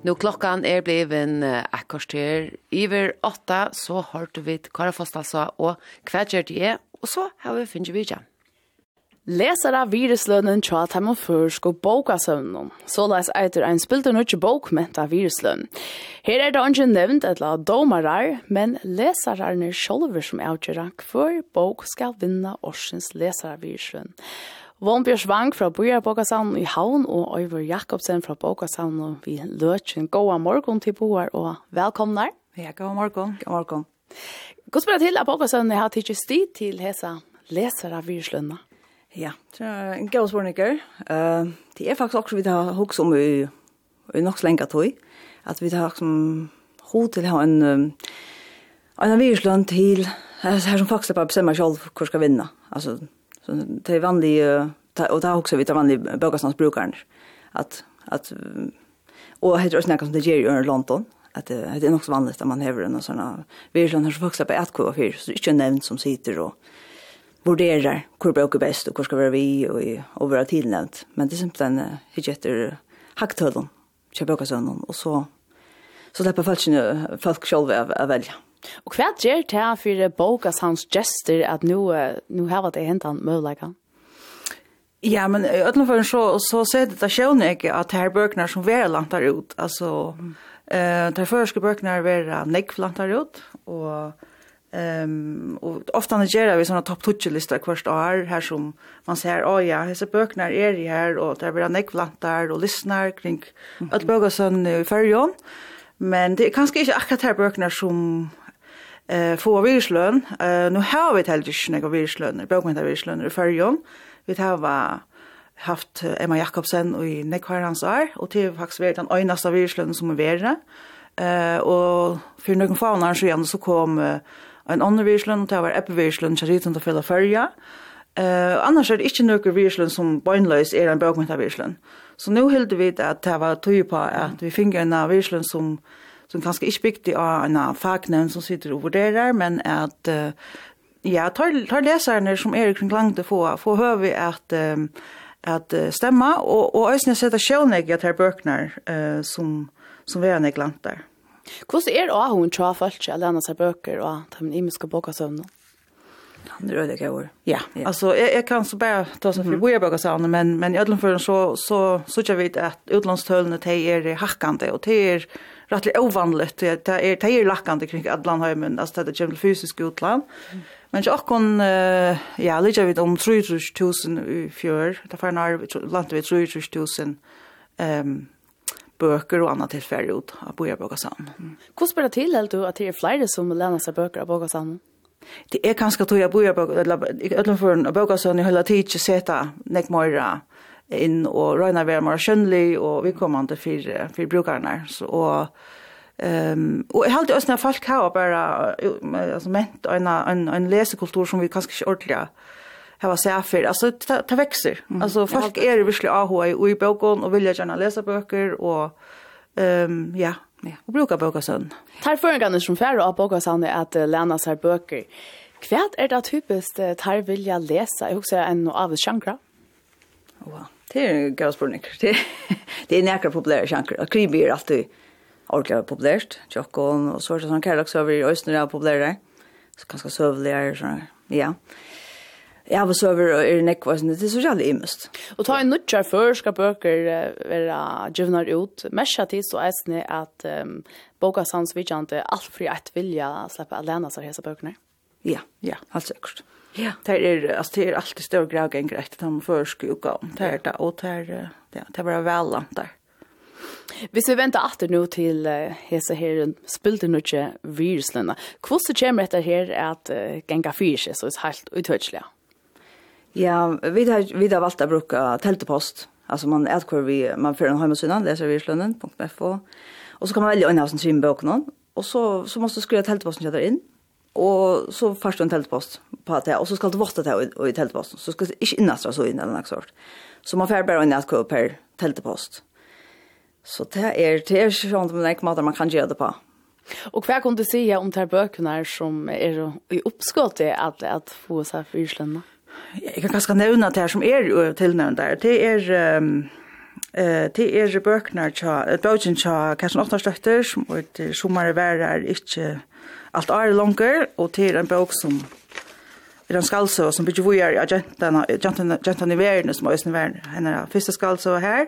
Nå klokkan er bleven akkurat her. Iver åtta så har du vi Kara Fostalsa og hva gjør det er, og så har vi finnet vi igjen. Leser av viruslønnen tja at man først går boka søvnen. Så les eitir ein spilter nødje bok ment av viruslønnen. Her er det ikke nevnt et la domarar, men leserarne sjolver som avgjører hver bok skal vinna årsens leser av viruslønnen. Vånbjør Vang fra Bøyer Bokasavn i Havn og Øyvor Jakobsen fra Bokasavn og vi løtjen gåa morgon til Boar og velkomnar. Ja, god morgon. God morgon. Godt spela til at Bokasavn har tidsi sti til hesa lesere av virslønne. Ja, det er en god spørning. Uh, det er faktisk også vi har hos om i, i nok så lenge tog, at vi har som hod til å ha en, um, en virslønn til her som faktisk bare bestemmer selv hvor skal vinne. Altså, det är vanlig och det har också vi tar vanlig bokastans att att och heter det snackar som det ger i London. Att det är också vanligt att man häver en såna virlan har så vuxit på ett kvar för så inte nämnt som sitter och vurderar hur brukar bäst och hur ska vara vi och och vara tillnämnt men det är simpelthen hittar hacktödon köpa och så så släpper fallet folk själva av välja Og hva gjør det her for bokas hans gester at nå, nå har det hendt han mulighet? Ja, men i ødelføren så, så ser det da skjønner ikke at her bøkene som vi er langt der ut, altså, eh, der første bøkene er være nekv langt der ut, og Ehm um, och ofta när gör vi såna topp 20 listor kvart år här som man ser oh ja hesa bökna är i här och där blir det plantar och lyssnar kring mm -hmm. att bögar i förjon men det är kanske inte akkurat här bökna som eh få virslön. Eh nu har vi helt ikke några virslön, bokmenta virslön i färjan. Vi har haft Emma Jakobsen och i Nekvarans år och det har faktiskt varit den enda virslönen som är värre. Eh och för några faunar så igen så kom en annan virslön och det var epivirslön Chariton till Fella Färja. Eh annars är det inte några virslön som bönlös är en bokmenta virslön. Så nu hilde vi att det var typ på att vi fick en virslön som som kanskje ikke bygde av en fagnevn som sitter og vurderer, men at uh, ja, tar, tar leserne som er kring langt å få, få høve at um, at uh, stemma, og, og øyne sette sjøvnegg at her bøkene uh, som, som vi har neglant der. Hvordan er det å ha hun tror folk til å lene seg bøker og ta min imiske bokasøvn nå? Det er det gøy. Ja, altså jeg, jeg kan så bare ta sånn for mm. bojebøkasøvn, men, men i utenfor så, så, så, så ikke vi at utlandstølene de er hakkende, og de er rättligt ovanligt. Det är det är lackande kring Atlantheimen alltså det är ju fysisk utland. Men jag kan ja, lägga vid om 3000 i fjör. Det får när landet vid 3000 ehm bøker og annet til ferie ut av Boja Bogasand. Hvordan blir det til, helt du, at det er flere som lærer seg bøker av Bogasand? Det er kanskje tog jeg Boja Bogasand, eller utenfor Bogasand, i holder tid til å sette nekmøyre inn og røyna vera mer skjønnelig og vi kom an til fire, fire brukerne. Så, og, um, og jeg halte også når folk har bare altså, ment en, en, en lesekultur som vi kanskje ikke ordentlig har sett for. Altså, det, det vekser. Mm. Altså, folk er virkelig AHA i, i bøkene og vil gjerne lese bøker og um, ja, ja. og bruke bøker sånn. Tar føringene som færre av bøker sånn er at uh, lena seg bøker. Hva er det typisk uh, tar vilja lese? Jeg husker en av sjankra. Wow. Det er en god spørning. Det, det er nekra populære sjanker. Og kribi er alltid ordentlig populært. Tjokkon og så er det sånn kærlagsøver i Østner er populære. Så ganske är sånn, ja. Ja, og søver og er nekva, det er så jævlig imest. Og ta en nødjar før skal bøker være djevnar ut. Mesja tid så er det at um, boka sans vidjante alt fri et vilja slippe alene seg hese bøkene. Ja, ja, helt sikkert. Ja. Ja. Det är alltså det är alltid stor grej en grej att han förskugga om. Det är det och det är det var väl lant där. Vi ser vänta åter nu till hesa här spilde nu inte viruslena. Kvist så kommer det här att gänga fyra så är helt uthöjligt. Ja, vi har vi har valt att bruka tältepost. Alltså man är kvar vi man för en hemsidan läser viruslenen.fo. Och så kan man välja en av sin bok någon och så så måste du skriva tälteposten där in Og så først du en teltpost på det, og så skal du votta det i teltposten. Så skal du ikke innastra så inn eller noe sort. Så man får bare inn at kø per teltpost. Så det er, det er ikke sånn med en måte man kan gjøre det på. Og hva kan du si om de bøkene som er i oppskått i at, at få seg for Islanda? Jeg kan kanskje nevne at det her som er tilnevnt der. Det er... Um, Eh det er bøkene tja, bøkene tja Karsten Åttarstøtter som er sommer værer ikke alt er langer, og til en bok som er en skalsø som bygger vujer av jentene, jentene, jentene i verden, som er i verden, henne er første skalsø her.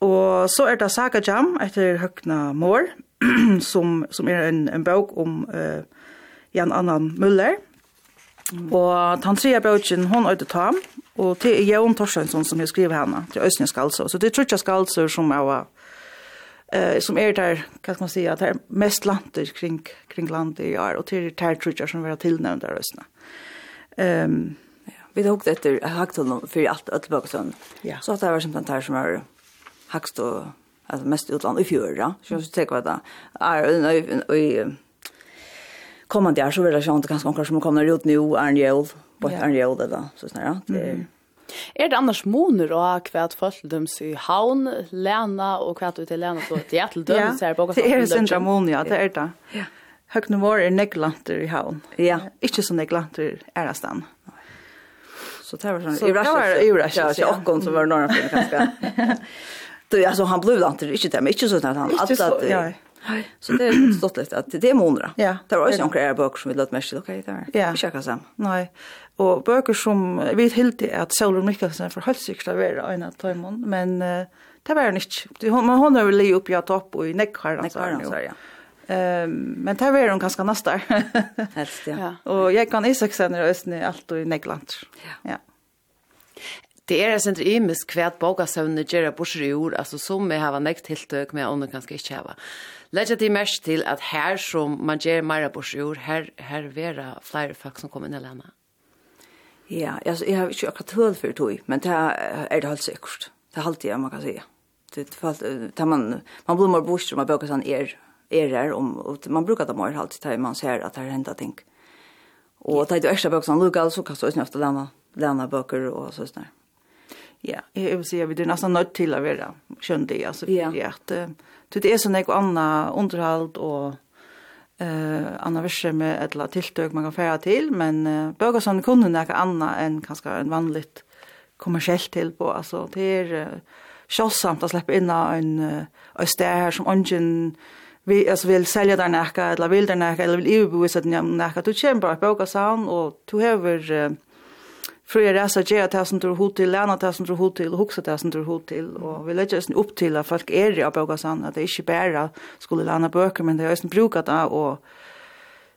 Og så er det Saga Jam etter Høgna Mår, som, som er en, en bok om uh, Jan Annan Muller. Og den tredje boken, hun øyde Tam, og det er Jørgen Torsjønsson som har skrivet henne, til Østene Så det er trutja skalsø som er eh som är där kan man säga att det mest landet kring kring landet i år och till territorier som vi har tillnämnda rösterna. Ehm um, ja. vi tog hukt efter Hagstol för allt allt Ja. Så att det var som den där som är och alltså mest utland i fjör ja. Så jag tycker att det är i kommande år så vill jag inte kanske någon som kommer ut nu är en jul på en jul eller så snarare. Det Er det annars moner og hva at folk døms i havn, lena og hva at vi til lena så til døms her på Det er sin moner, ja, det er det. Ja. Høgne vår er neglanter i havn. Ja. Ikke så neglanter er det stand. Så det var sånn, i rasjøs, i rasjøs, i okkon som var norrfinn kanske. Du, altså han blev lanter, ikke det, men ikke sånn at han, at, at, Nej. Så det är stått lite att det är månader. Ja. Det var ju några böcker som vi lät mest till okej där. Ja. Vi checkar sen. Nei, og bøker som vi helt är att Solon Mikkelsen för hälsoklar var en av Tøymon, men uh, det var inte. Det hon hon har ju upp at opp og i Neckar alltså. Neckar ja. Um, men det var hon ganska nästa. Helst ja. Og jeg kan Isaksen i östen alt og i nekkland. Ja. Ja. Det er sent imisk kvært bogasøvne i bursur, altså som vi har nekt helt tøk med andre kanskje ikkje hava. Lægja det mest til at her som man gjør mer på sjord, her, her vera flere folk som kommer inn i landet. Ja, alltså jag har inte akkurat höll för tog, men det är det helt säkert. Det är alltid, man kan säga. Det, det, man, man blir mer bort, man sån sånn er, er om och man brukar det mer alltid, da man ser att det händer hendet ting. Og det är det ekstra bøker som lukker, så kan det lämna, lämna böcker och så sånn. Ja, jeg vil si at vi er nesten nødt til å være skjønne det, Ja, fordi at... Uh, Så det er sånn jeg anna underhold og uh, anna visse med etla tiltøk man kan fære til, men uh, Bøgason kunne nekka anna enn kanskje en vanligt kommersielt tilbå. Altså, det er uh, kjølsamt å slippe inn av en, uh, en sted her som ungen vi alltså vill sälja där näka eller vill där näka eller vill ju bevisa att näka du kommer bara på och du har för jag resa ge att som tror hot till läna att som tror hot till huxa att som tror hot till. Och vi lägger oss upp till att folk är det på sån att det inte bara skulle läna böcker men det är ju sen brukat det och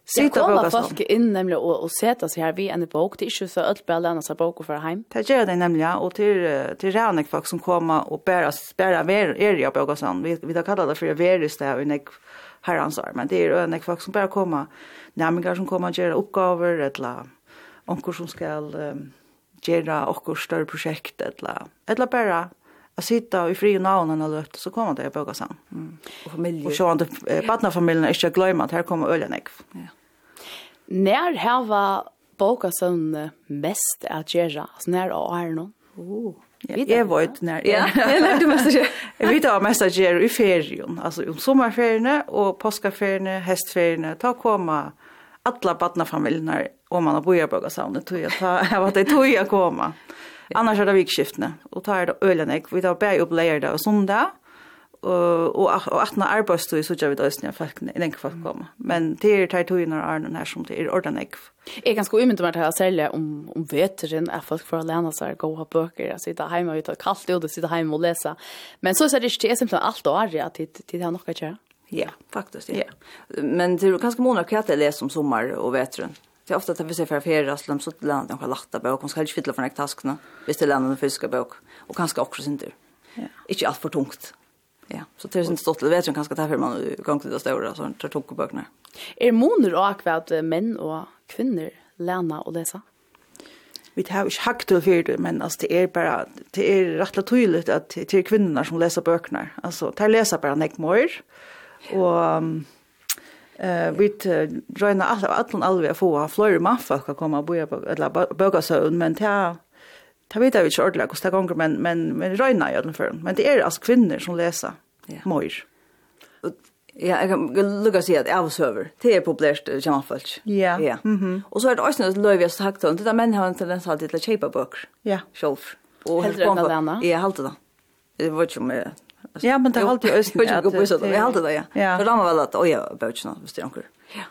Sitta på vad folk in nämligen och och sätta sig här vi en bok. Det är ju så öll bara lära sig bok för hem. Det gör det nämligen och till till Ranek folk som kommer och bära bära ver är i på och sån vi vi har kallat det för verus där och nek herrans arm. Men det är ju nek folk som bara kommer. Nämligen som kommer att göra uppgifter eller onkur som skal um, gjøre okkur større prosjekt, eller, eller bare å sitte i fri og navn og løpt, så kommer det i Bøgasan. Mm. Og familie. Og sånn, eh, badnafamilien er ikke glemme at her kommer ølen jeg. Ja. Når her var Bøgasan mest at gjøre, altså når og er noen? Oh. Ja, jeg vet när ja. Jag du måste ju. Jeg vet att mest är i ferien, alltså om sommerferiene och påskferierna, hestferiene, ta komma alla barnafamiljerna om man har bojarbogasavnet tog jag ta vad det tog jag komma. Annars är det vikskiftene, og tar det ölen jeg. Vi tar bare opp leier det og sondag, og, og, og 18 arbeidstøy så gjør vi det østene folk, i den folk kommer. Men det er tar tøy när Arne her som det er ordene jeg. Är ganska ganske umyndig med det her om, om veteren är folk för å lene seg gå og böcker bøker, og sitte hjemme og ta kaldt ut og sitte hjemme og lese. Men så er det ikke det simpelthen alt å være at det har noe å gjøre. Ja, faktiskt. Ja. ja. Men det är ganska många katter jag läser om sommar och vetren. Det är ofta att vi ser för färra slum så till landet och latta bok. och ska fylla från ett taskna. Visst det landet och fiska bok. Och kanske också sin tur. Ja. Inte allt för tungt. Ja, så det är inte stått det vetren kanske därför man gång till det stora så tar tunga böcker. Är moner och akvat män och kvinnor läna och läsa? vi har ikke hakt til fyrir det, men altså, det er bare, det er rettelig tydelig at det er kvinner som leser bøkene. Altså, de leser bare nek mer, Og eh vi joina alla allan alvi få flöru maffa ska komma bo eller böga sån men ta ta vet jag inte ordla kosta gånger men men men joina i alla fall. Men det är alltså kvinnor som läser. Mor. Ja, jeg kan lukke å si at jeg var søver. Det er populært kjemmefølg. Ja. ja. Mm -hmm. Og så er det også noe løy vi har sagt om. Det er menn har en tendens alltid til å kjøpe bøker. Ja. Selv. Og helt på. Ja, helt det da. Det var ikke om jeg Ja, men det er alltid øyne. Jeg har ikke det, jeg har det, ja. Så da må vel at, åja, bøtjene, hvis det er anker. Ja.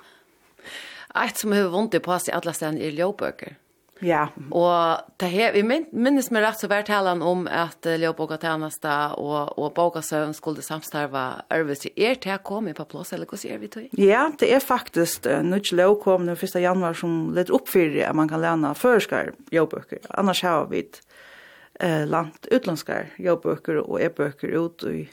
Eit som har vondt i på seg alle stedene er ljøbøker. Ja. Og det her, vi minnes meg rett så vært talen om at ljøbøker tjeneste og, og bøkasøvn skulle samstarve ærvis. Er det her kommet på plass, eller hvordan er vi til? Ja, det er faktisk uh, nødt til lov kom den 1. januar som leder opp for at man kan lære førskar ljøbøker. Annars har vi eh langt utländska jobböcker och e-böcker ut i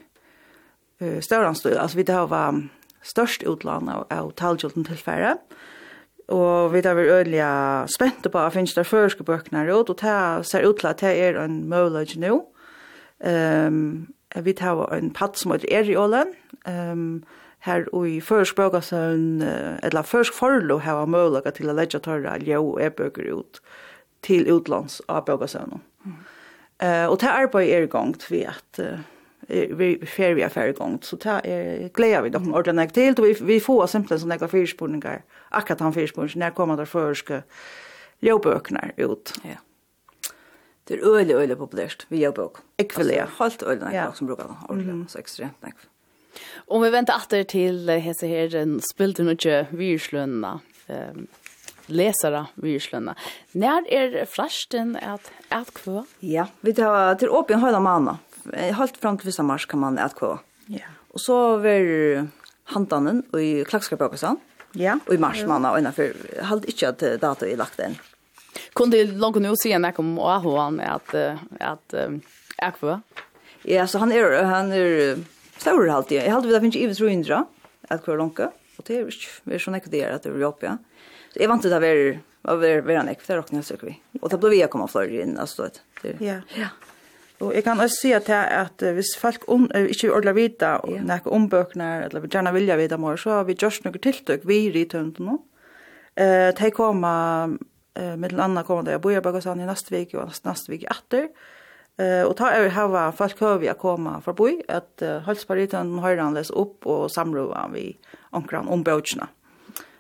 eh stora Altså alltså vi det var störst utland av, av talgjulten tillfälle og vi er øyelig spente på at finnes det førske bøkene ut, og det ser ut til at det er en mulighet nå. Um, vi har en patt som heter Eriålen, um, her og i førsk bøkasøn, eller førsk forlå har mulighet til å legge tørre ljø og e-bøker ut til utlands av bøkasønnen. Mm. Eh och det arbetet är igång vi att vi fer vi affär igångt så där är glädje vi dem ordentligt till vi vi får simpelt såna några fyrspårningar akkurat han fyrspårningar när kommer där förska jobböknar ut. Ja. Det är öle öle populärt vi jobbök. ekvile Halt öle ja. som brukar ordentligt så extremt tack. Om vi väntar åter till hese här spilten och virslunna. Ehm lesere vi slønner. Når er flasjen at at kvø? Ja, vi tar til åpen høyda manna. Helt fram til 1. mars kan man at kvå. Ja. Og så ver handanen i klakskapakastan. Ja. Og i mars manna og innenfor. Halt ikke at dato er lagt inn. Kunde langt nå si se når kom og han at at at kvø? Ja, så han er han er stor alltid. Jeg halte vi da finnes ju över Ruindra, at kvå långt. Og det er ikke, vi er sånn ikke det er at det är uppe. Ja. Så jag var å være var var var var han ekte rockna så vi. Och då blev vi komma för in alltså det. Ja. Ja. Och jag kan också se att att hvis folk om inte ordla vita och näka om böcker eller gärna vilja vita mer så har vi just några tilltök vi i tönt nu. Eh ta komma eh med andra kommer det boja bara sen i nästa vecka och nästa vecka åter. Eh och ta över hava folk hör vi komma för boj att han hörandes upp och samråda vi omkring om böckerna.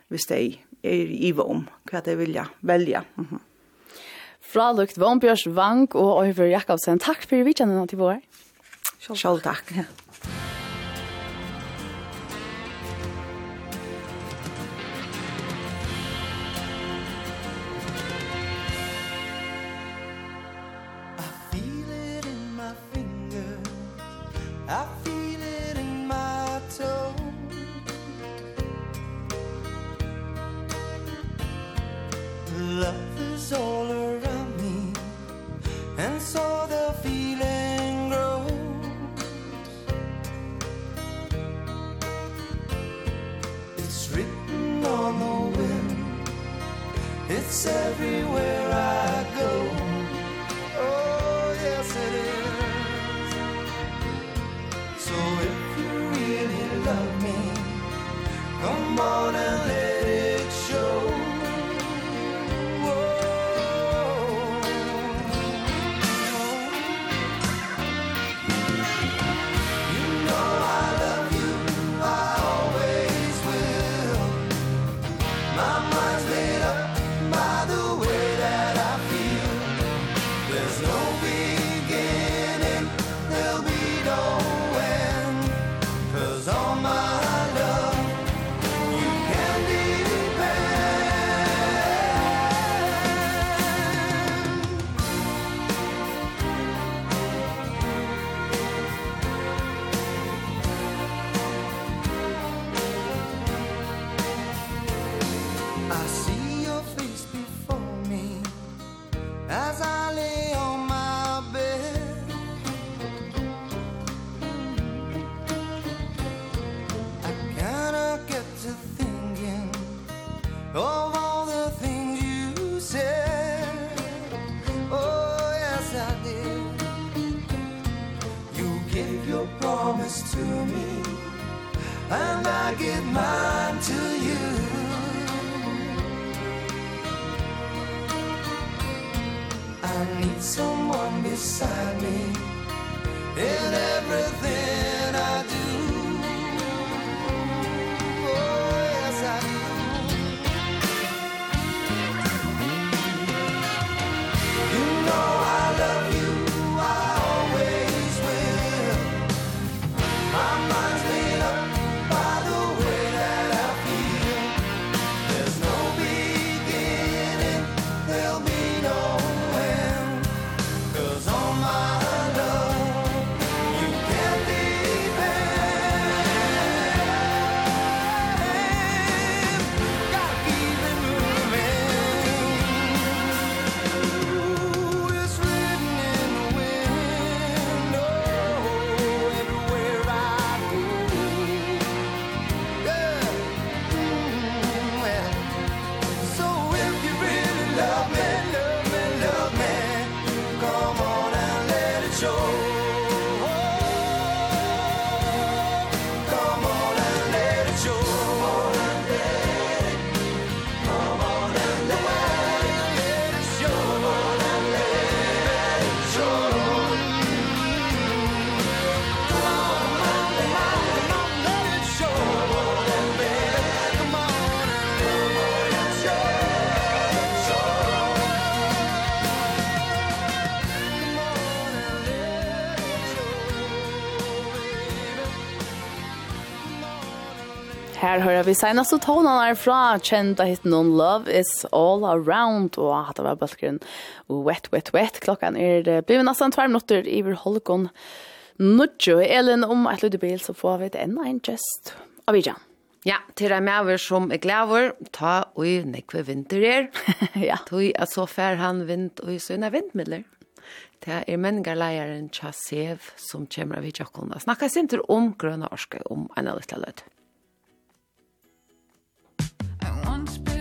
Vi steg er i iva om hva de vilja velja. Mm -hmm. Fralukt Vånbjørs Vank og Øyver Jakobsen, takk for vidtjennene til vår. Selv takk. Selv takk. Her hører vi senest og tonene er fra kjenta hitten on Love is All Around, og hatt av bølgeren Wet, Wet, Wet. Klokken er blivet nesten tver minutter i vår holdegon. Nudjo, Elin, om et lydebil, så får vi det enda en gest av Vidjan. Ja, til deg med over som er glæver, ta ui nekve vinter er. ja. Tui at så fær han vind og sønne vindmidler. Det er menningarleieren Tjasev som kommer av i Snakka Snakkes ikke om grønne orske om en av litt lød once been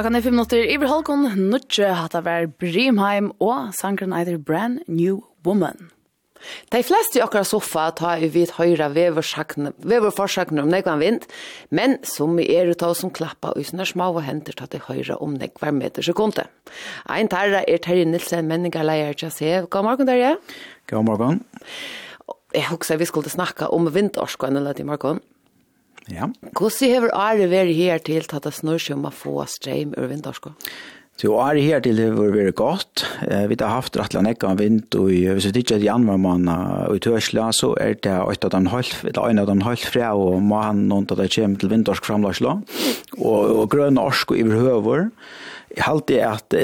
Klokkan er fem minutter i Halkon, nudje hatt av er Brimheim og sangren eider Brand New Woman. De fleste i okkar soffa tar i vidt høyre veverforsakene om nekvann vind, men som i er utav som klappa og sånne små og henter tar de høyre om nekvann meter sekunde. Ein tarra er Terje Nilsen, menningaleier til seg. God morgen, Terje. God morgen. Jeg husker vi skulle snakka om vindorskene eller til morgen. Ja Ja. Hvordan har Ari vært her til at det snur seg om å få streim ur vindarsko? Så Ari her til har vært godt. Vi har haft rettelig nekka av vind, og hvis vi ikke er januar måned og i Tørsla, så er det et av den halv, et av den halv fra, og må han noen til det kommer til vindarsk framlagsla, og, og grønne orsk og iverhøver. Jeg halte at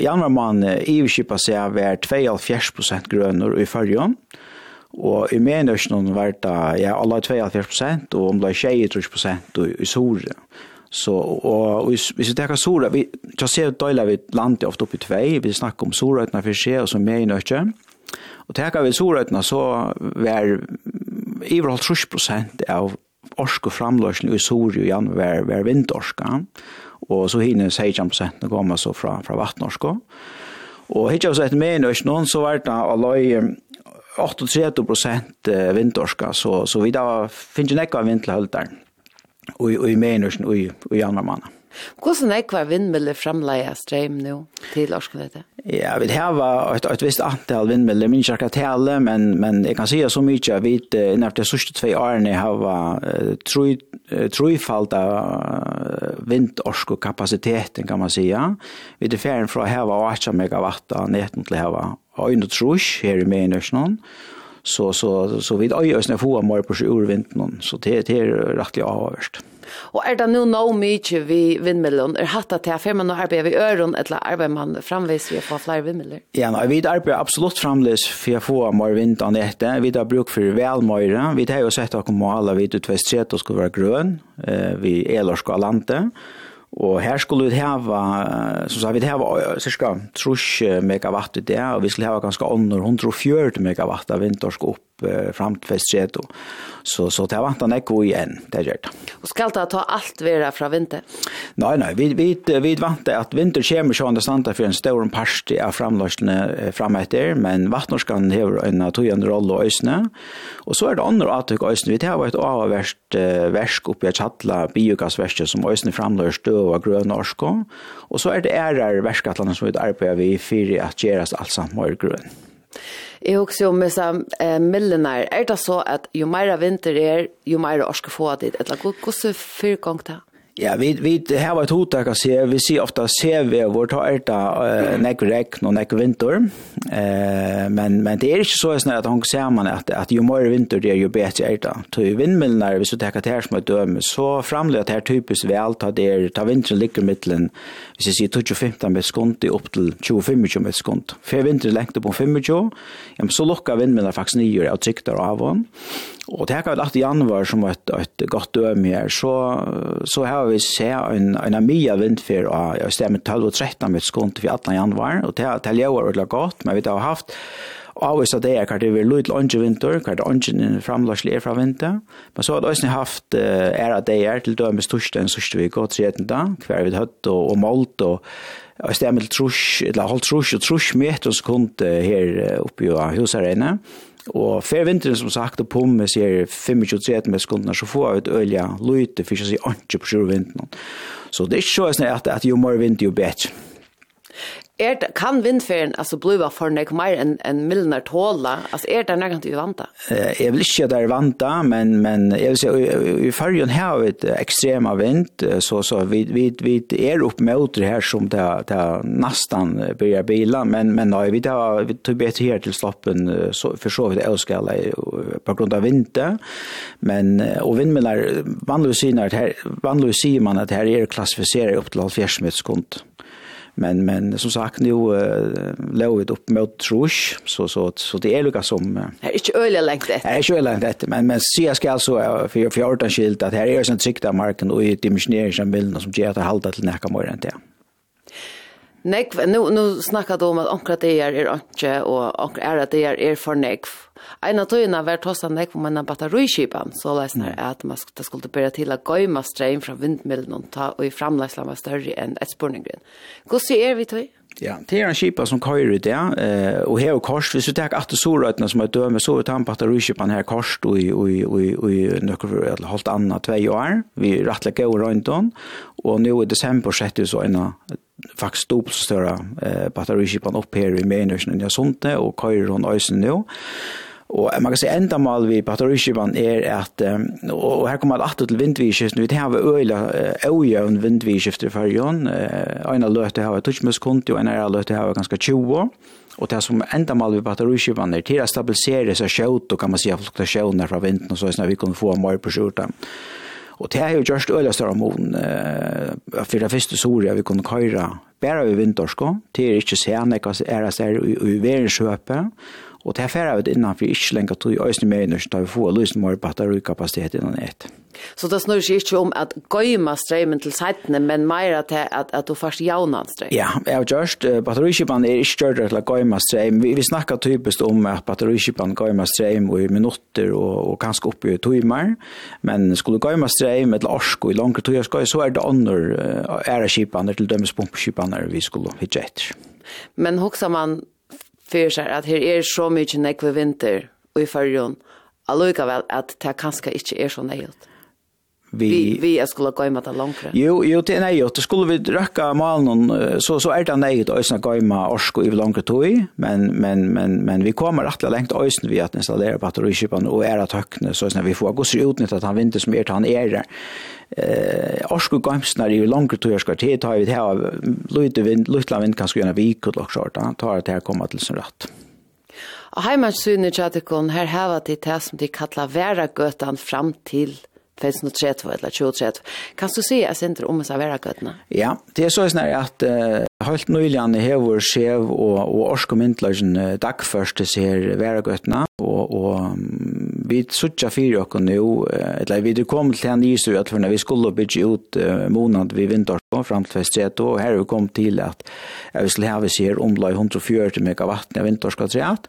januar måned iverskipa seg var 2,5 prosent grønner i fargen, og Og i mener var det ja, alle 72 og om det er 23 prosent i, i Sore. Så, og hvis, hvis vi tar Sore, vi kan se ut vi landet ofte opp i tvei, vi snakker om Sorøytene for seg, og så mener ikke. Og tar vi Sorøytene, så var iverholdt 30 prosent av orske framløsning i Sore i januar, var vindorska. Og så hinner 16 prosentene kommer så fra, fra vatnorska. Og hittar vi så ett mener ikke noen, så var det da, 38% vindorska, så, så vi da finner nekka vindlehølt der, og, og i menersen og i, andre manna. Hvordan er hver vindmølle fremleie strøm nå til Orskenete? Ja, vi har et, et visst antall vindmølle, min ikke tale, men, men jeg kan si så mye at vi innenfor de sørste tve årene har uh, trofalt av uh, vindorskokapasiteten, kan man si. Vi er ferdig fra å ha 8 megawatt av netten til å øyne trus her i Meinersnån, så, så, så vidt øyne få mer på seg urvintene, så det, det er rettelig avhørst. Og er det nå nå mye vi vindmøllene? Er hatt at jeg firma nå arbeider vi øren, eller arbeider man framvis vi får flere vindmøller? Ja, nei, vi arbeider absolutt framvis for å få mer vind enn dette. Vi har bruk for velmøyre. Vi har jo sett at kommunale ut utvestet og skal være grøn. Vi er eller skal lande. Og her skulle vi hava, som sagt, vi hava cirka 30 megawatt i det, og vi skulle hava ganske under 140 megawatt av vintersk opp uh, fram til festret. Så, så det vant han ikke igjen, det gjør det. Og skal det ta alt være fra vinter? Nei, nei, vi, vi, vi vant at vinter kommer sånn det standa for en stor parst av framløsene fram etter, men vattnorskan hever en tøyende rolle og øsne. Og så er det andre atøk øsne. Vi tar et avverst uh, versk oppi et kjattla biogassverset som øsne støv og grøn norsk. Og så er det ærer verskatlene som vi arbeider vi fyrir at gjerast alt samt mer grøn. Jeg husker jo med seg eh, millionær. Er det så at jo mer vinter er, jo mer orske få av dit? Eller hvordan fyrkong det? Ja, vi vi här var ett hot där kan se vi ser ofta ser vi vårt har eh näck regn och näck vinter. Eh men men det är inte så snart att hon ser man att att ju mer vinter det är ju bättre är det. Till ju vindmillar vi så tar det här som ett döme så framleder det här typiskt väl ta det ta vinter ligger mitten. Vi ser ju med skont upp till 25 med skont. För vintern längst på 25. Ja, så lockar vindmillar faktiskt nya och trycktar av honom. Og det her kan vi i januar som et, et godt døme her, så, så har vi sett en, en mye vindfyr, av jeg stemmer 12 og 13 med skånd til 18 januar, og det, det er ordentlig godt, men vi har haft avvis av det er kvart det vil lyd til lunge vinter, kvart lunge framlagslig er fra vinter, men så har det også haft uh, er av det er til døme dømes torsdag en sørste vik og da, hver vi høtt og, og målt og jeg stemmer til trusk, eller holdt trusk og trusk meter sekund her oppe i huset Og fer vinteren som sagt, og pomme ser 25-30 med sekunder, så får jeg ut ølja løyte, for ikke å si ikke på sjur vinteren. Så det er ikke så at, at jo mer vinter, jo bedre är det kan vindferien altså, blöva för nek mer enn en miljoner tåla alltså är det nærkant du vanta eh jag vill inte där vanta men men jag vil si, i färgen här vet extrema vind så så vi vi vi är upp mot det här som det det nästan börjar bila men men nei, vi tar vi tar bedre her till sloppen så för så vid älskala på grund av vinter men och vindmillar vanligtvis när det här man att här är klassificerat upp till 70 sekund Men men som sagt nu uh, låg upp mot Trush så så så det är lika som uh, är inte öliga längt det. Är inte öliga längt men men ser ska alltså uh, för för ordan skilt att här är sen sikta marken och i dimensionering som vill som ger att hålla till näka mer än det. Nekv, nu, nu snackar du om att onkra det är inte och onkra är att det är för nekv En av tøyene var tosset nek om en batteriskipan, så løsner er at man skulle, skulle bære til å gøyma strøm fra vindmidlen og, ta, og i framleislen var større enn et spurningen. Hvordan er vi tøy? Ja, det er en skipa som køyrer ut, ja, eh, og her og kors, hvis vi tar at det sorøytene som er døme, så er det en batteriskipan her kors og i, og i, og i, og i nøkker, eller holdt annet, tvei år, vi rettelig går rundt den, og nå i desember setter vi så en faktisk dobbelt så større eh, batteriskipan opp her i Menersen enn jeg sånne, og køyrer hun øysen nå, Og man kan se enda mal vi batteriskipan er at, og her kommer alt til vindvidskiften, vi har øyla øyjøvn vindvidskifter i fargen, av løte har tutsmuskonti, og øyna løte har ganske 20 og det som enda mal vi batteriskipan er til å stabilisere seg sjøt, og kan man si fluktasjoner fra vinden, og så er vi kan få mer på skjorta. Og det er jo just øyla større moden, for det første sorg vi kunne køyra bare vi vindorsko, det er ikke er det er i verensjøpet, Og det er færre ut innan, for ikke lenger tog i øyne med innan, da vi får løsning med batterikapasitet innan et. Så det snurrer seg ikke om at gøyma strømmen til seitene, men mer at, at, at du først jauna strøm? Ja, jeg har gjort, batterikipan er ikke gjort til gøyma strøm. Vi, vi snakker typisk om at batterikipan gøyma strøm i minutter og, og kanskje oppe i timer, men skulle gøyma strøm eller orsk og i langere tog, så er det andre æreskipaner til dømmes pumpeskipaner vi skulle hitje etter. Men hoksa man för sig att här är så mycket nekve vinter och i förrjon allikevel at det kanskje ikke er så nøyelt. Vi, vi, vi er skulle gå med det langere. Jo, jo, det er nøyelt. Det skulle vi røkke malen, så, så er det nøyelt å gå med orsk i langere tog, men, men, men, men vi kommer rettelig lengt øyne vi at installere batteriskipen og er at høkene, så vi får gå så utnyttet at han vinter som er til han er eh orsku gamsnar i långt tog skal ska te ta vid här vind lite vind kan skönna vik och lock short han tar det här komma till sin rätt. Och hemma syne chatikon här har varit det här som de kallar vära götan fram till 2030 eller 2030. Kan du se at inte om så vära götna? Ja, det är så snarare att helt nyligen og, vår chef och och orskomintlagen dagförste ser vära og, och och vi suttja fyrir okkur nu, eller vi kom til en isu at vi skulle bytja ut uh, månad vi vindarskon fram til festret, og her er vi kom til at vi skulle hava sier omlai 140 megawatt av vindarskon treat.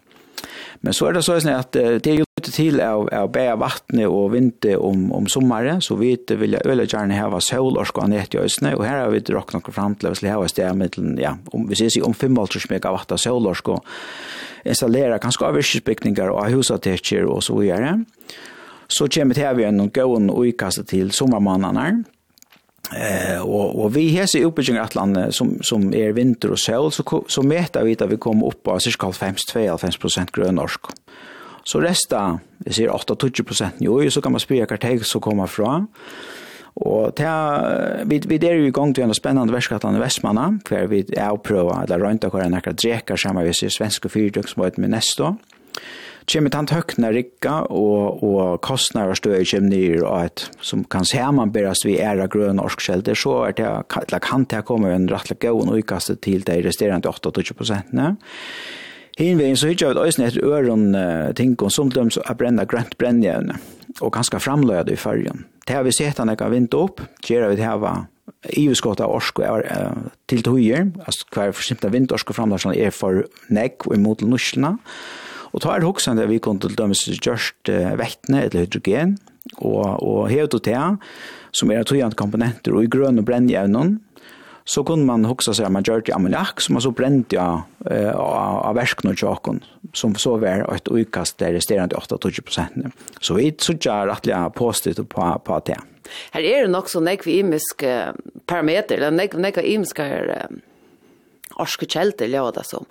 Men så er det så at det er jo Ute til av, av bæa vattnet og vinter om, om sommaren, så vi vil jeg øyla gjerne hava solorsk og anett i øsne, og her har vi drakk noen frem til å vi hava sted middelen, ja, om, vi sier om 55 megawatt av solorsk og installera kanskje avvirkesbygninger og husatekker og så videre. Så kommer til her vi en gåen utkastet til sommermannene, Eh och och vi hese uppbygging Atlant som som är er vinter och sol så så mäter vi att vi kommer upp på cirka 52 95 grön norsk. Så resta, vi ser 8-20% jo, så kan man spyrja hva teg som kommer fra. Og ta, vi, vi er jo i gang til en spennende verskattan i Vestmanna, for vi er opprøva, eller røynta hver en akkurat drekar sammen vi sier svenske fyrtøk som var med neste år. Kjemmet tant høkna rikka, og, og kostnader støy kjem nyr, og et, som kan se man berast vi er av grøn norsk kjelder, så er det, eller kan det komme en rettelig gøy og utkastet til de resterende 8-20%. Hinvegen så hittar vi ösnet etter øron uh, ting som døms å brenne grønt brennjevne og ganske framløya i fargen. Det har vi sett han ikke har vint opp, gjør vi det her var iviskått av orsk er, uh, til tøyer, altså hver for simpel vindorsk og framløya er for negg og imot norslene. Og tar hoksan det vi kom til dømes gjørst uh, vettene eller hydrogen og, og hevd og tea som er tøyant komponenter og i grøn og brennjevnen så kunne man huxa seg at man gjør det ammoniak som man så brände ja, eh, av versken og tjåken, som så var et utkast der resterende 28 prosent. Så vi såg rättliga påstått på, på det. Her er det nok så nekve imiske parameter, eller nekv, nekv imiska orskekjelder, leva det som.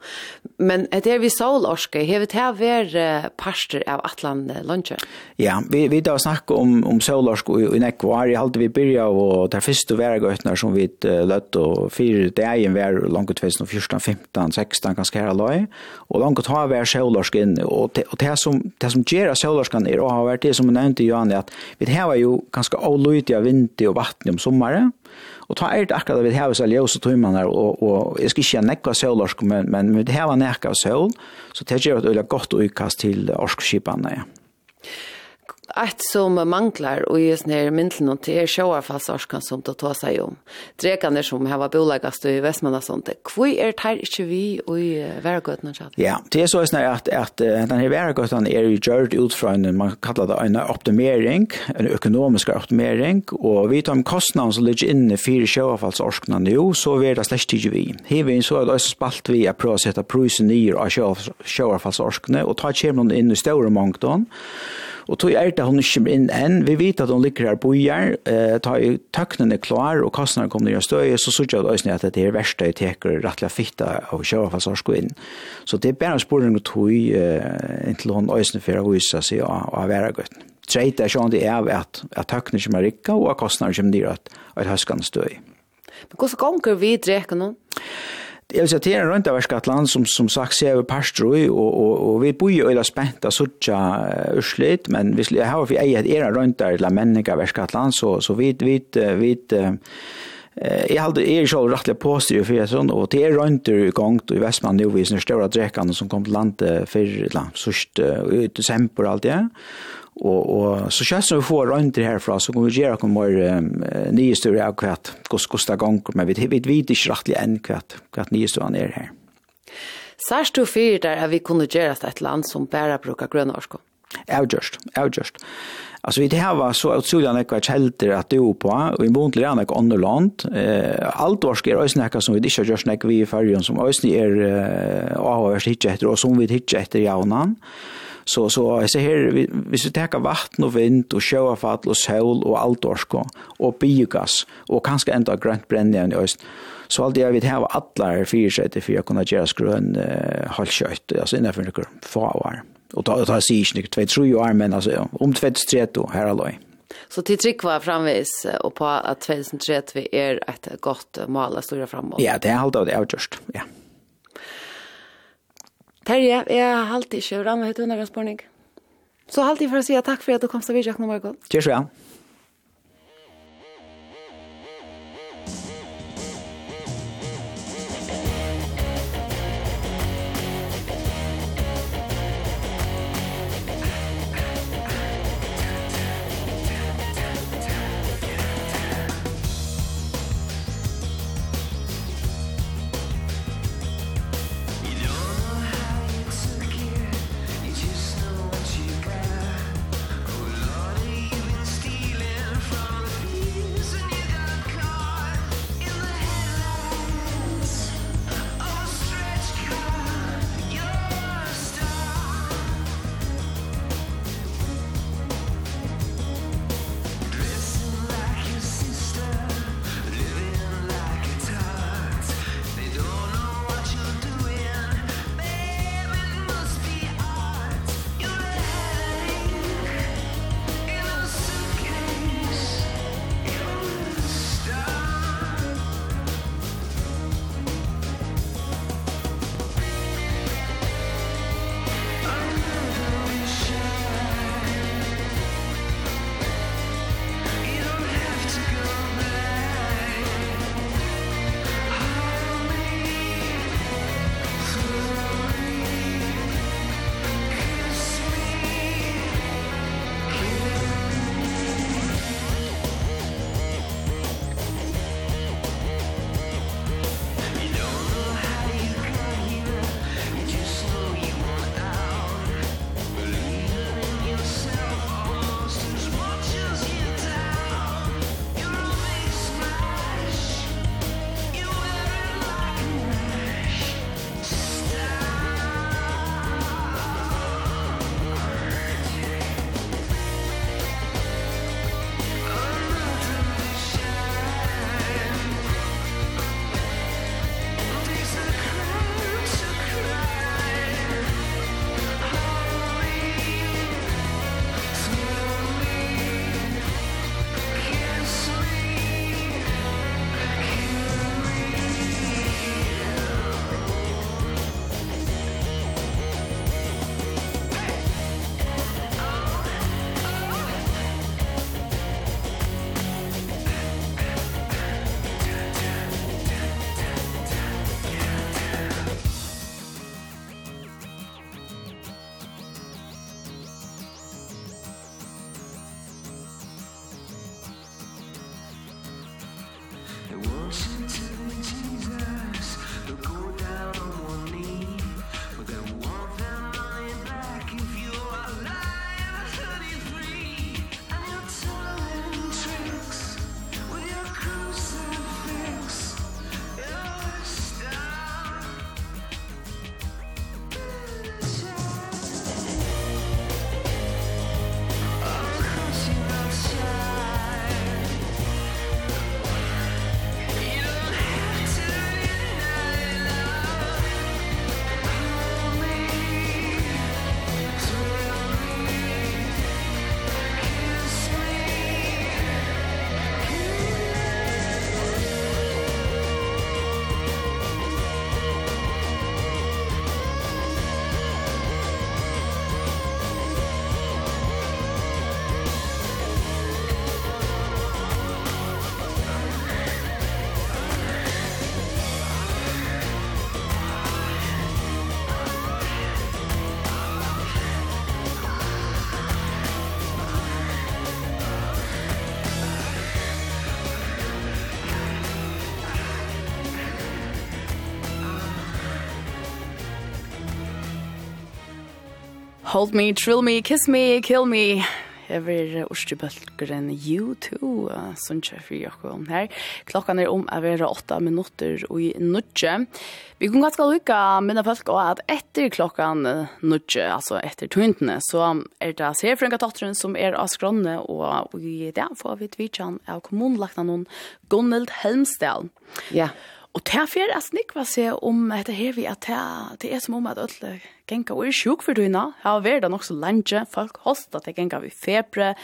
Men er det vi solorske, har vi til å være parster av Atlan-lunsje? Ja, vi, vi da snakker om, om solorske i, i nekvar. Jeg halte vi byrja og det første væregøytene som vi løtt og fire en vær langt 2014, 15, 16, ganske her aløy. Og langt ha vær solorske inn, Og, te, og det som, det som gjør sol orske er, og har vært det som jeg nevnte, Johan, at vi har jo ganske avløyde av vind og vatten om sommeren, Og ta er det akkurat vi har så ljøs og tøymaner, og, og jeg skal ikke ha nekka sølorsk, men, men vi har nekka søl, så det gjør et øyla godt utkast til orskskipene. Ja. Ett som manglar og ges ned i myndlen og til er sjåarfallsorskan som det tar seg om. Drekene som har bolagast i Vestmanna sånt. Hvor er det ikke vi i Væregøtene? Ja, det er så snart at, at denne Væregøtene er jo gjørt ut fra en, man kallar det en optimering, en økonomisk optimering, og vi tar om kostnaden som ligger inne for sjåarfallsorskene nå, så er det slett ikke vi. Hivin så er det også spalt vi att prøve å sette prøysen nye av sjåarfallsorskene, og ta kjemmen inn i stora mangdom, Og tog er det hun ikke inn enn. Vi vet at hun ligger her bojar, eh, tar jo tøknene klar, og kostnadene kommer ned og støy, så sørger jeg også at det er verste jeg teker rettelig fitta av kjørefassarsko inn. Så det er bare spørsmål og tog eh, inntil hun også for å vise seg av, av være gutten. Treit er sånn det er at, at tøknene kommer rikka, og at kostnadene kommer ned og et høskende støy. Men hvordan ganger vi dreker nå? Jeg vil si at det er rundt av hvert land som, som sagt ser vi parstrøy, og, og, og vi bor jo øyla spent av suttja urslit, men hvis jeg har vi eier et era rundt av la mennig av hvert land, så, så vi, vi, vi, Jeg halde er så rettelig påstyr for jeg sånn, og det er rundt i gang i Vestmann nu, vi snur større drekkene som kom til landet fyrir, eller sørst, i desember og alt det, ja. Og, og så kjennes vi får røynder herfra, så kan vi gjøre noen mer um, nye større av hva det ganger, men vi vet ikke rettelig enn hva, hva nye større er her. Sars du fyrir der at vi kunne gjøre et land som bare bruker grønne orsko? Avgjørst, avgjørst. Altså, vi det här var så otroligt när kjelter at att det på och i mån till andra andre land eh alt vars er oss näka som vi ikke har gör nekva vi i färjan som ösn er eh avhörs hitje etter, og som vi hitje etter jaunan. Eh Så så jag ser här vi så tar vatten och vind och sjöfall och sol och allt orsko och biogas och kanske ända grönt brännande i öst. Så allt jag vet här var alla fyra sätt för jag kunna göra skrön eh, halvkött alltså innanför några få år. Och då tar sig inte två tre år men alltså om två tre då här alltså. Så till trick var framvis och på att 2003 vi är ett gott mål att stora framåt. Ja, det är allt det är just. Ja. Terje, jeg har alltid ikke, Rama, ut hun spørning. Så alltid for å si takk for at du kom til vidtjøkken i morgen. Kjør så, ja. Hold me, thrill me, kiss me, kill me. Jeg vil orske bølgeren U2, sånn kjær for akkurat om her. Klokkan er om å være åtta minutter og i nødje. Vi kan ganske lykke minne folk også at etter klokkan nødje, altså etter tøyntene, så er det Serfrenka Tatteren som er av skrånne, og i det får vi tvittjan av kommunlagna noen Gunnhild Helmsdal. Ja. Og det er fyrir at snikva seg om dette her vi at det er som om at alle genga og er sjuk for døgna. Jeg har vært nok så lenge, folk holdt at det genga vi febre,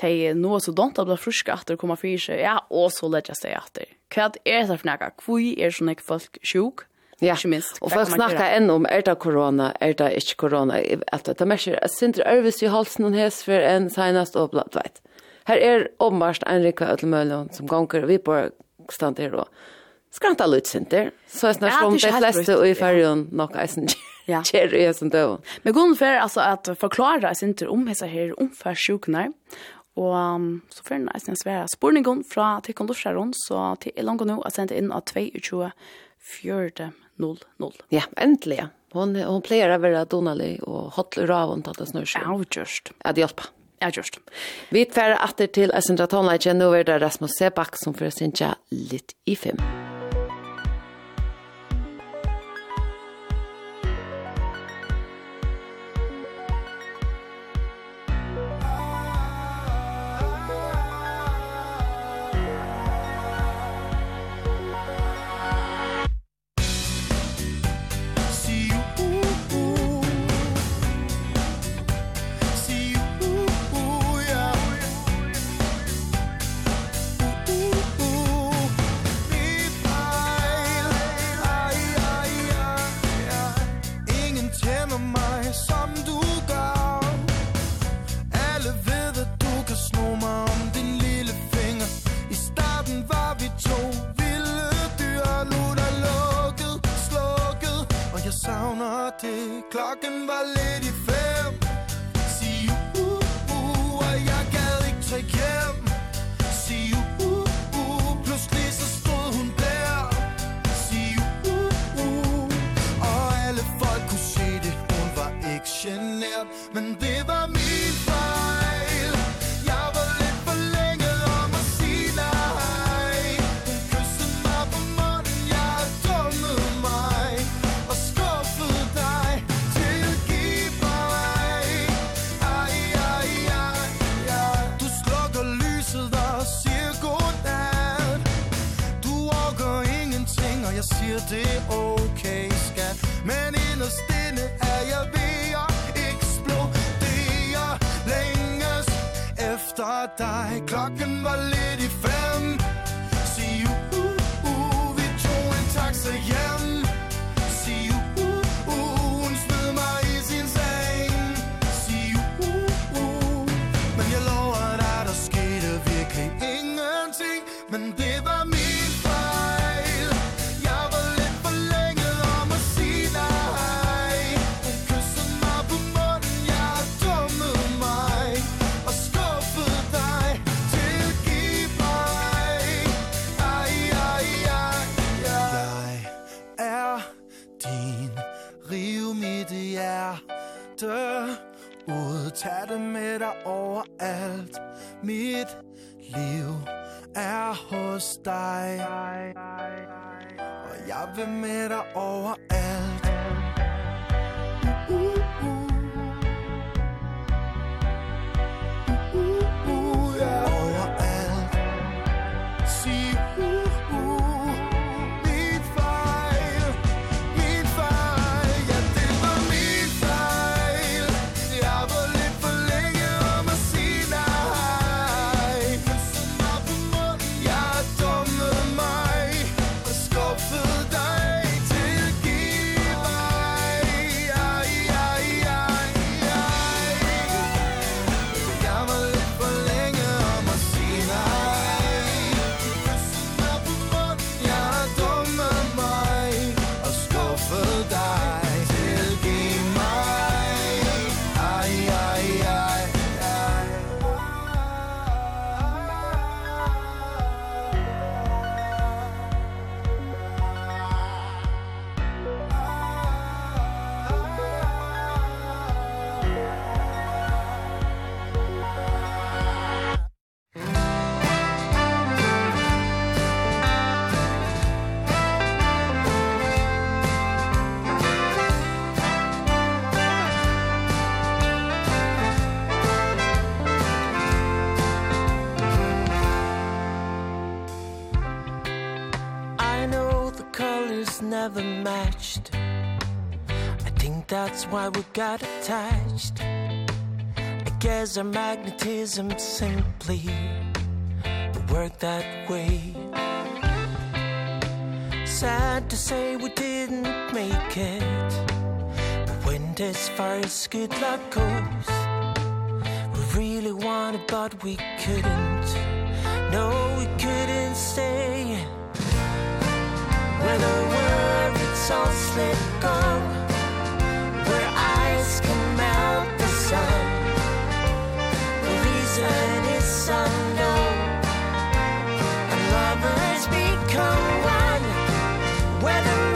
det er noe så dumt at bli fruska at det kommer fyrir seg, ja, og så lett jeg seg at det. Hva er det for nekka? Hvor er sånn ikke folk sjuk? Ja, ikke minst. Og folk snakker enn om, er det korona, er det ikke korona? At det er mest, jeg synes det er hvis vi holdt noen hes for en senest og blatt, veit. Her er omvarst en rikva ødelmøllon som gonger, vi bare stand her og skranta lutsinter. Så är snart som de flesta i färjan nog eisen Ja. Kjer är sånt då. Men går för alltså att förklara sig inte om hessa här omfärsjuknar. Och um, så för en eisen svära spårningen från till kondorsaron så till är långt nu att sända in att 22 400. 0 0. Ja, äntligen. Hon hon plejer över att donalig och håller av hon att det Ja, just. Att hjälpa. Ja, just. Vi tar åter till Essendra Tonlight. Nu är det Rasmus Sebak som för sin lite i fem. vil med dig overalt that's why we got attached. I guess our magnetism simply worked that way. Sad to say we didn't make it. But when this far as good luck goes We really wanted but we couldn't. No, we couldn't stay. When the words all slipped gone can melt the sun The reason is unknown. And lovers become one. Whether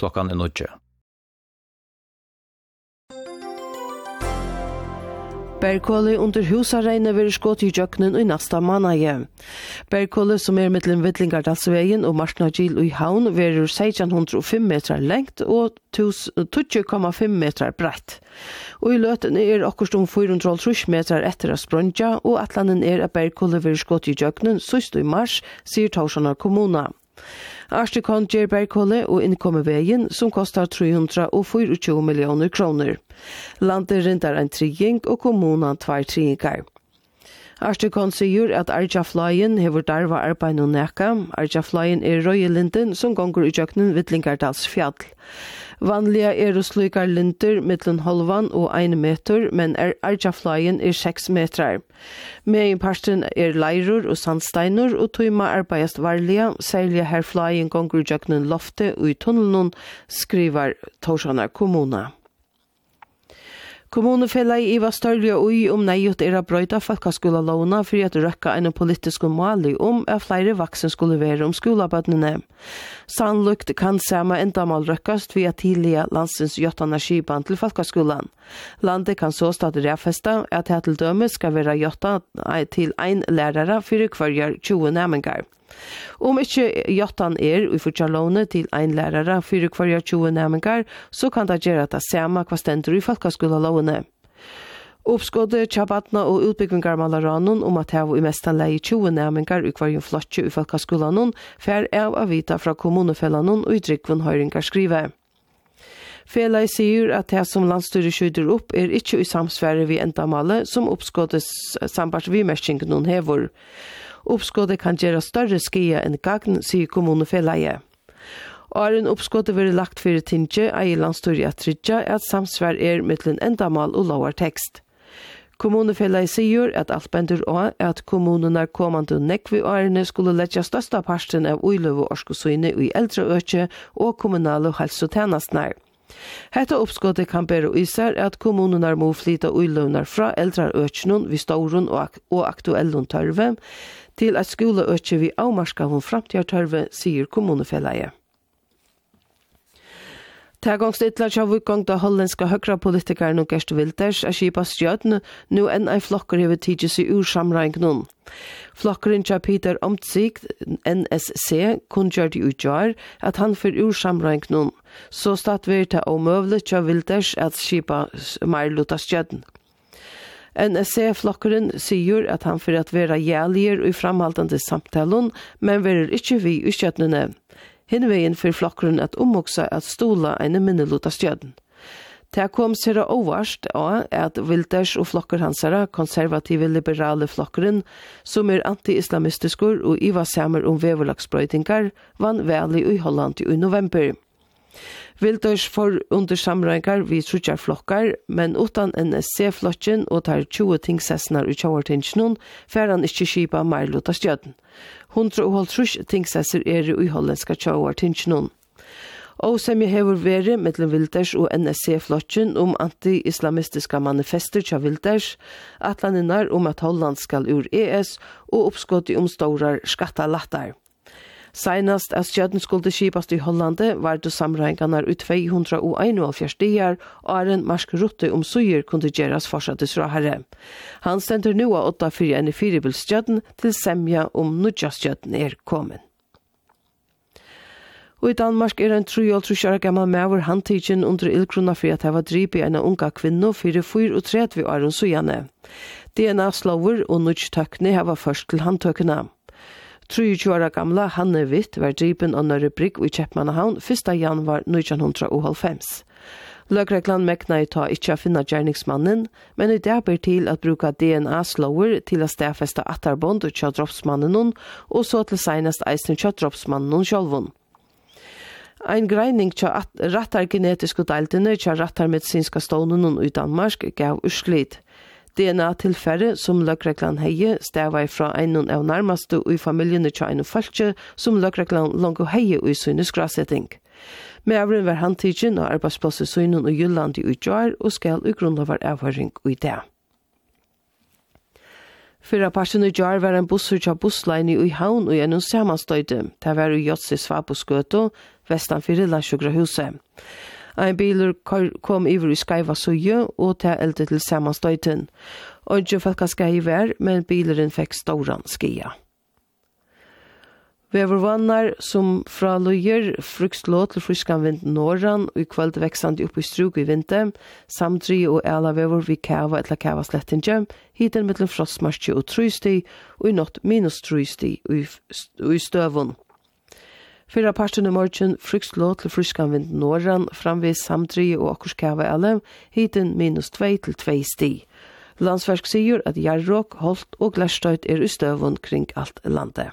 klokkan er nødje. Bergkåli under husareine vil skått i jøkkenen i nasta mannaje. Bergkåli som er mittlen Vittlingardalsvegen og Marsnagil i havn verur 1605 meter lengt og 20,5 meter breitt. Og i løten er okkurstum 430 meter etter av Sprøndja og atlanen er at Bergkåli vil skått i jøkkenen sust i mars, sier Torsanar kommuna. Arstikon Gjerbergkolle og innkommevegen som kostar 324 millioner kroner. Landet rindar en trygging og kommunan tvær tryggingar. Artikon sier at Arja Flyen hever darva arbeid og neka. Arja Flyen er røyelinden som gonger i jøknen Vittlingardals fjall. Vanliga er og slukar linter mittlen halvan og 1 meter, men er arjaflaien er 6 metrar. Megin parsten er leirur og sandsteinur og tøyma arbeidast varliga, særlig her flaien gonger i jøknen og i tunnelen, skrivar Torsanar kommuna. Kommunefellet i var større ui om neiut er a brøyta folkaskola låna for at røkka en politisk måli om at flere vaksen skulle være om skolabøttene. Sannlukt kan sama endamal røkkast via tidlige landsins jøttana skipan til folkaskolan. Landet kan så stadig rafesta at her til døme skal være jøtta til ein lærere for hver 20 nærmengar. Om ikkje jottan er i fyrtja låne til ein lærare fyrir kvarja 20 næmingar, så kan det gjere at det samme hva stendur i folkaskola låne. Oppskådet tjabatna og utbyggingar malaranon om at hevo i mestan lei 20 næmingar i kvarjun flotje i folkaskolanon, fær av avita fra kommunefellanon og i drikvun høyringar skrive. Felai sier at det som landstyret skyder opp er ikkje i samsvære vi endamale som oppskådes sambart vi merskingen noen hever. Oppskådet kan gjøre større skia enn gagn, sier kommunefeleie. Åren oppskåttet vil lagt fyrir tinge ei landstøyre at tridja at samsvær er mittlen endamal og lovar tekst. Kommunefellet sier at alt bender også at kommunen er kommende nekvi årene skulle letja største parten av uiløv og orskosyne i eldre øke og kommunale helsetjenestene. Hetta uppskottet kan bæra især at kommununar må flyta uiløvnar fra eldrar økjenun vi staurun og, ak og aktuellun tørve til at skoleøkje vi avmarska hun framtidtørve, sier kommunefelleie. Tægongstidla tja vikong da hollandska høgra politikaren og Gerst Wilders er kipa stjøtn, nu enn ei flokker hever tidsi seg ur samreing nun. Flokkeren tja Peter Omtsik, NSC, kunngjør i utgjør at han fyr ur samreing nun. Så statt vi ta omøvlet tja Wilders at kipa meir luta. NSC-flokkeren sier at han fyrir at vera jælier i framhaldande samtalen, men verir ikkje vi uskjøtnene. Hinvegin fyrir flokkeren at omoksa at stola en minneluta stjøden. Det kom seg overst av at Wilders og flokker hansara, konservative liberale flokkeren, som er anti-islamistiskur og iva samer om veverlagsbrøytingar, vann veli i Holland i november. Vildøys for undersamrengar vi trutjar flokkar, men utan NSC-flokken og tar 20 tingsessnar i tjauartingsnun, fer han ikkje kipa meir luta stjøden. 150 tingsesser er i hollandska tjauartingsnun. Og som jeg hever veri mellom Vilders og NSC-flokken om anti-islamistiska manifester tja Vilders, atlaninnar om at Holland skal ur ES og oppskott i omstårar skattelattar. Seinast at stjøden skulle skipast i Hollande var det samrenganar ut 271 dier, og er en marsk rutte om suger kunne gjeras fortsattes fra herre. Han sender nu av 8-4 enn i firebildstjøden til semja om nudjastjøden er kommet. Og i Danmark er en 3,5 år gammal mever handtidgen under ildkrona for at hava dripi en unga kvinno fyrir 34 år og sujane. DNA-slover og nudjtøkne hava først til handtøkene. 23 år gamla Hanne Witt var dripen av Nørre Brygg i Kjeppmannahavn 1. januar 1995. Løgreglan mekna i ta ikkje finna gjerningsmannen, men i dag ber til at bruka DNA-slower til at stedfeste atarbond og kjødroppsmannen og så til seinast eisen kjødroppsmannen droppsmannen sjolvun. Ein greining tja rattar genetiske deltene tja rattar medisinska stånen i Danmark gav urslit. DNA-tilfære som Løkreglan heie stava fra einon av nærmaste og i familjene tja einon falskje som Løkreglan lango heie og i synes grasetting. Mævren var handtidgen og arbeidsplasset synen og Jylland i utgjør og skal i grunn av avhøring i det. Fyra parten i jar var en bussur tja busslein i haun og gjennom samanstøyde. Det var i Jotsi Svaboskøto, vestan fyrir landsjugra huset. Ein bilur kom iver i skaiva suje og ta elde til samanstøyten. Oidje falka skai vær, men bileren fekk stauran skia. Vever vannar som fra løyer frukslå til fruskan vind norran og i kveld veksandi opp i strug i vinte, samtri og ala vever vi kava etla kava slettinje, hiten mittlen frostmarsje og trusti og i natt minus trusti og i støvun. Fyra parten i morgen frykslå til fryskan vind norran, framvis samtri og akkurskava alle, hiten minus 2 til 2 sti. Landsverk sier at jarrok, holt og glerstøyt er i støvun kring alt landet.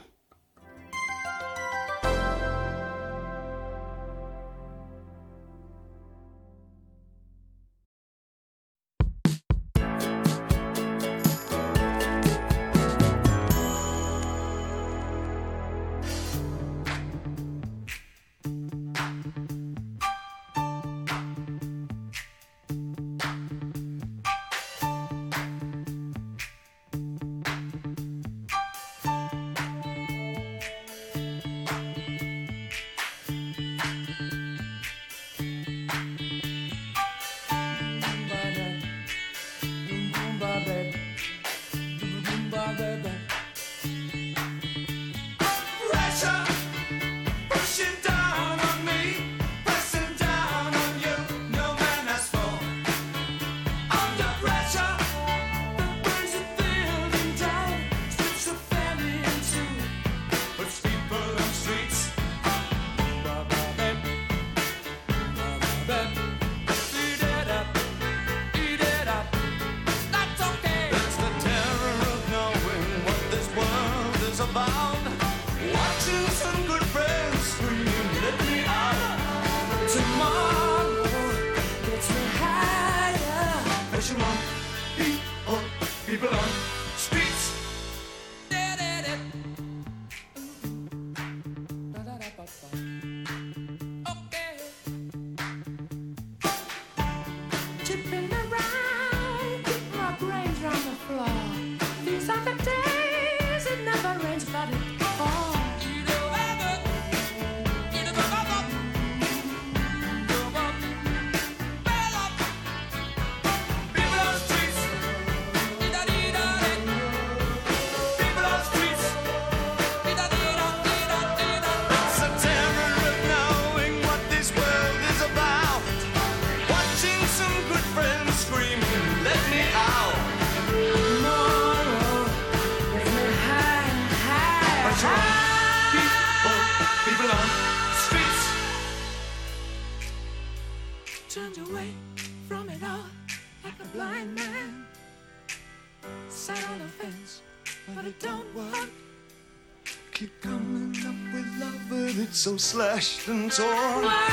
slashed and torn.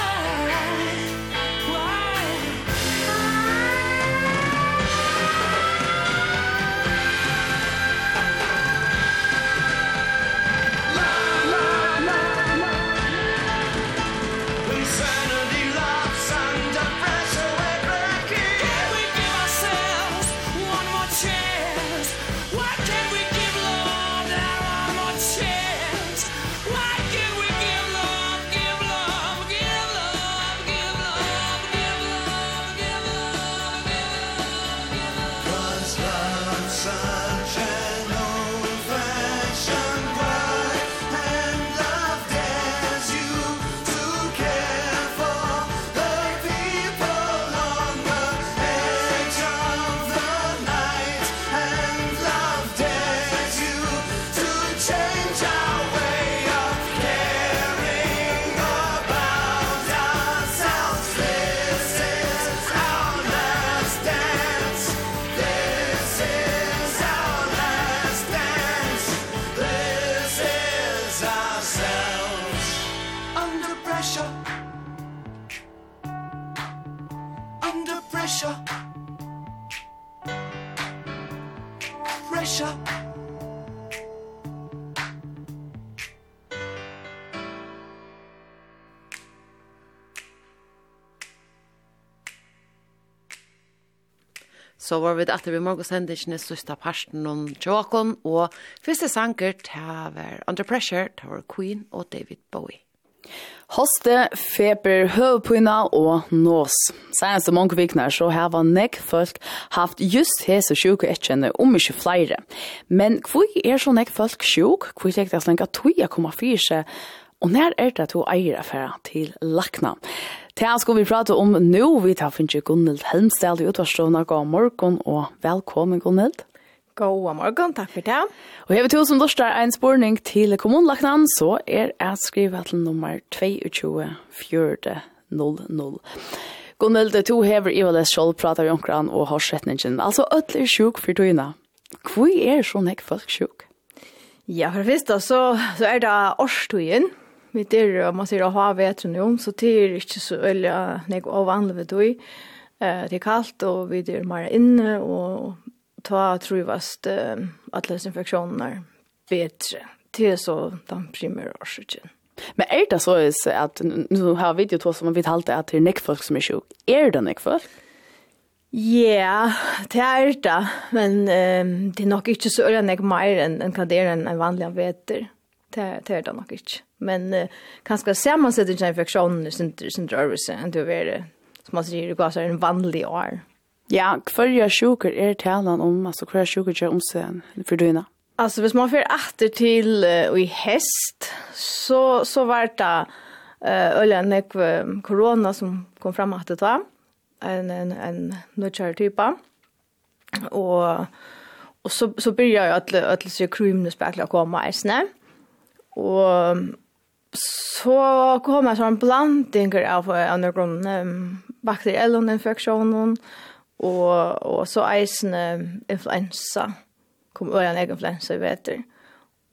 så var vi etter vi morgen sendisene sørste parten om Tjåkon, og første sanger til var Under Pressure, til var Queen og David Bowie. Hoste, feber, høvpuna og nås. Seneste mange vikner så har var nek folk haft just hese sjuke etkjenne om ikke flere. Men hvor er så nek folk sjuk? Hvor er det slik at tog jeg kommer fyrt seg? Og når er det at hun eier affæra til lakna? Lakna. Det her skal vi prate om nå. Vi tar finnes Gunnhild Helmstad i utvarstående. God morgen og velkommen Gunnhild. God morgen, takk for det. Og jeg vet jo som dørste en spørning til kommunlagnan, så er jeg skrivet til nummer 22.4.00. Gunnhild, to hever i og les selv prater vi omkran og har setningen. Altså, ødel er sjuk for tøyene. Hvor er sånn ikke folk sjuk? Ja, for det første så, så er det årstøyen vi der, man ser ha havet nu, så det er ikke så øyelig nek av vanlig ved du. Eh, det er kaldt, og vi er mer inne, og ta truvast eh, er bedre. Det er så den primære årsaken. Men er det så at, nu har vi jo to som vi halte, at det er nekfolk som er sjuk. Er det nekfolk? Ja, yeah, det er det, men um, det er nok ikke så øyne nek mer enn en kan det er en, en vanlig veter det det är det nog inte. Men uh, kanske sammansättningen av infektionen sin inte rörelse än det är som man säger det går så en vanlig år. Ja, kvarja sjuker är talan om alltså kvarja sjuker är om sen för dyna. Alltså, hvis man får åter til uh, i hest, så, så var det uh, øyla nekv korona som kom fram att det var, en, en, en nødkjær type. Og, og så, så begynner jeg at alle sier krymne spekler å komme i Mm Og så kom jeg sånn blandinger av undergrunnen, um, bakterielloninfeksjonen, og, og så eisende influensa, kom øyne egen influensa i veter.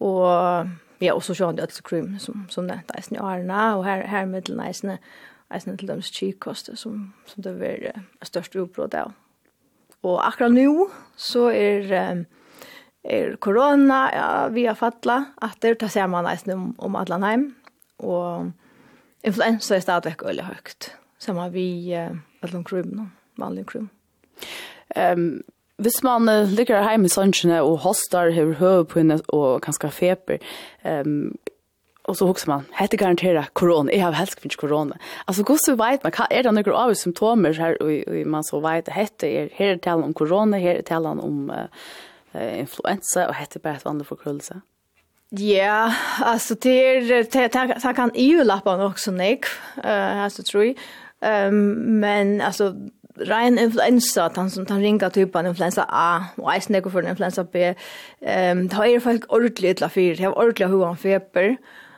Og ja, og så sjående det til krym, som, som nevnt eisende i årene, og her, her middelen eisende, eisende til dems kikkoste, som, som det var uh, størst utbrott av. Og akkurat nå så er... Um, er korona, ja, vi har fattla, at det tar seg man nesten om, om Atlanheim, og influensa er stadigvæk veldig høyt, som har vi uh, alle krummen, vanlig krummen. Um, Hvis man uh, ligger hjemme i sønnsene og hostar, hever høvepinne og kanskje feber, um, og så husker man, hette garanterer korona, jeg har helst finnes korona. Altså, hvordan vet man, er det noen av symptomer her, og, og man så vet, hette er, her er talen om korona, her er talen om uh, eh, influensa och hette bare et vanlig forkrullelse? Ja, alltså det det det kan ju lappa också nick. Eh alltså tror jag. Ehm men alltså rein influensa tan som han ringa typ av influensa A och är snägg för influensa B. Ehm det har ju folk ordentligt illa för det har ordentligt hur han feber.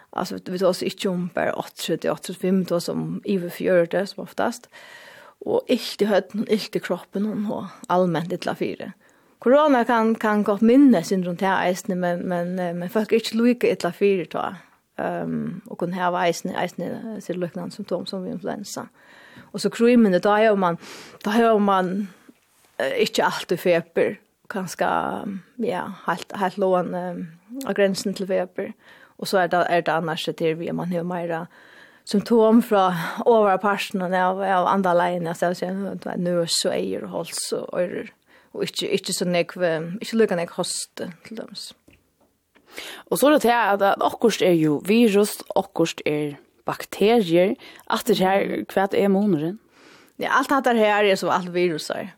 Alltså vi tar oss inte om per 80 85 då som i för 40 som oftast. Och inte högt, inte kroppen og allmänt illa för. Corona kan kan gott minne runt till eisne men men men folk är inte lika illa för då. Ehm um, och kan ha eisne eisne så liknande symptom som influensa. Och så krymen det där man då hör man uh, inte alltid feber kanske ja helt helt lån av gränsen till feber. Och så är det är det annars det vi man hör mera symptom från överparten av av andre leiene, så att nu så är og hals och ører og ikke, ikke så nekve, ikke lukka nek hoste til dem. Og så er det til at, at akkurst er jo virus, akkurst er bakterier, at det her, hva er moneren? Ja, alt hatt her er som alt viruser.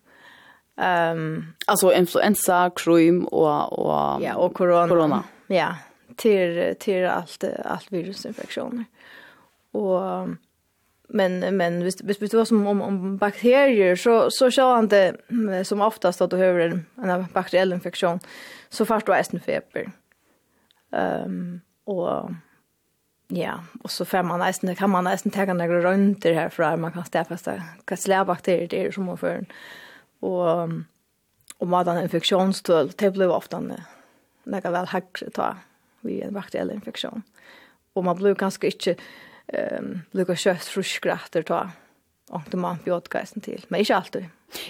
Um, altså influensa, krym og, og, ja, og korona. korona. Ja, til, til alt, alt virusinfeksjoner. Og men men visst hvis det var som om om bakterier så så så han det som oftast att du har en, en bakteriell infektion så först då är feber. Ehm um, och ja, och så får man nästan kan man nästan ta några röntger här för man kan fasta kan slags bakterier det är som man får. och och man har en det blir ofta några väl hack ta vid en bakteriell infektion. Och man blir ganska inte ehm lukka kött fruskrätter ta. Och det man bjödkaisen till. Men inte alltid.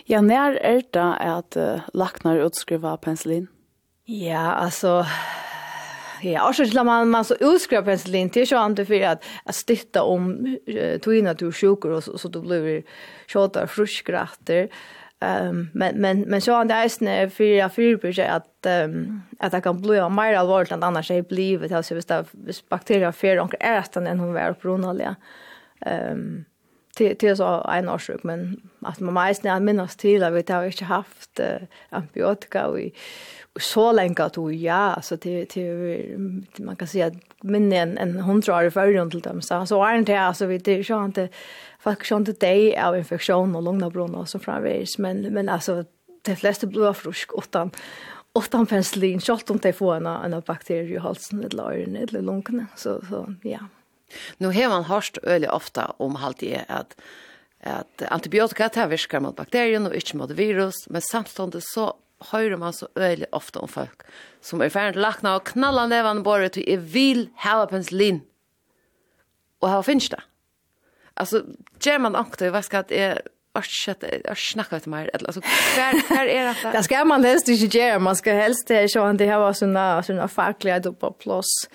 Ja, när är det att uh, lacknar utskriva penicillin? Ja, alltså Ja, och så lär man man så utskriva penicillin till så inte för att att stitta om tog in du och så, så då blir det tjatar fruskrätter. Um, men men men så han där snä för jag för att um, att det kan bli mer allvarligt än annars är blivet alltså visst av bakterier för onkel att den hon var på ronalja. Ehm um, till till så en årsjuk men att man mest när minnas till att vi har inte haft uh, antibiotika och i så länge att du ja så till till man kan säga men en en hundra år förrun till dem så så är det alltså vi det så inte faktiskt inte det av infektion och långa bronor så framvis men men alltså de flesta blir frisk utan utan penicillin shot att de får en en bakterie i halsen eller öronen eller lungorna så så ja. Nu har man hört öle ofta om halt det att att antibiotika tar viskar mot bakterien och inte mot virus men samtidigt så hører man så øyelig ofte om folk som er ferdig til lakna og knalla levande båret til jeg vil hava penselin. Og hava finnes det. Altså, gjør man ankter, hva skal jeg jag snackar inte mer. Alltså, här, här är detta. Det ska man helst inte göra. Man ska helst det här så att det här var sådana, såna fackliga på plås.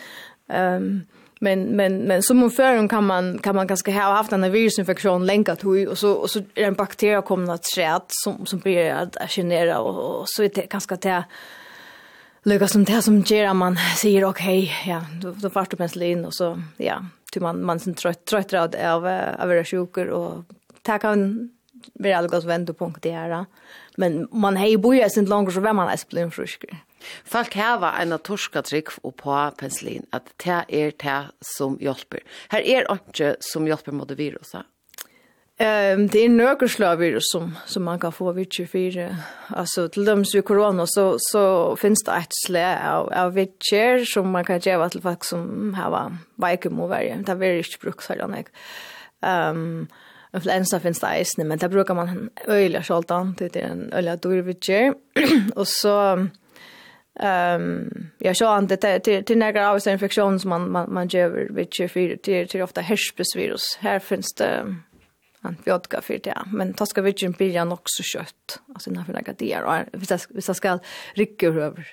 Um, men men men som hon förrän kan man kan man ganska ha haft en virusinfektion länkat hur och så och så är en bakterie kommer att träd som som blir att genera och, och så är det ganska det lukar som det som ger man säger okej okay, ja då då fast penicillin. Och så ja till man man sen trött trött av av av sjukor och ta kan vi alla gås vända det här men man hej bojer sen långt så vem man är splin frisk Folk hava en torska trygg og på penicillin at det er det som hjelper. Her er ikke som hjelper mot viruset. Ehm um, det er några slag virus som som man kan få vid 24 Altså, til dem som korona, så så finnes det et slag av av vidtjer som man kan ge til folk som har vakuum och det er ikke brukt så där Ehm influensa finns det eisne men det brukar man öliga til det er en öliga dårvidtjer. og så Ehm jag sa inte till till, till några av dessa infektioner som man man man gör vid 24 till till ofta herpesvirus. Här finns det antibiotika för det, men ta ska vi inte börja nog så kött. Alltså när för några där och vi ska ska rycka över.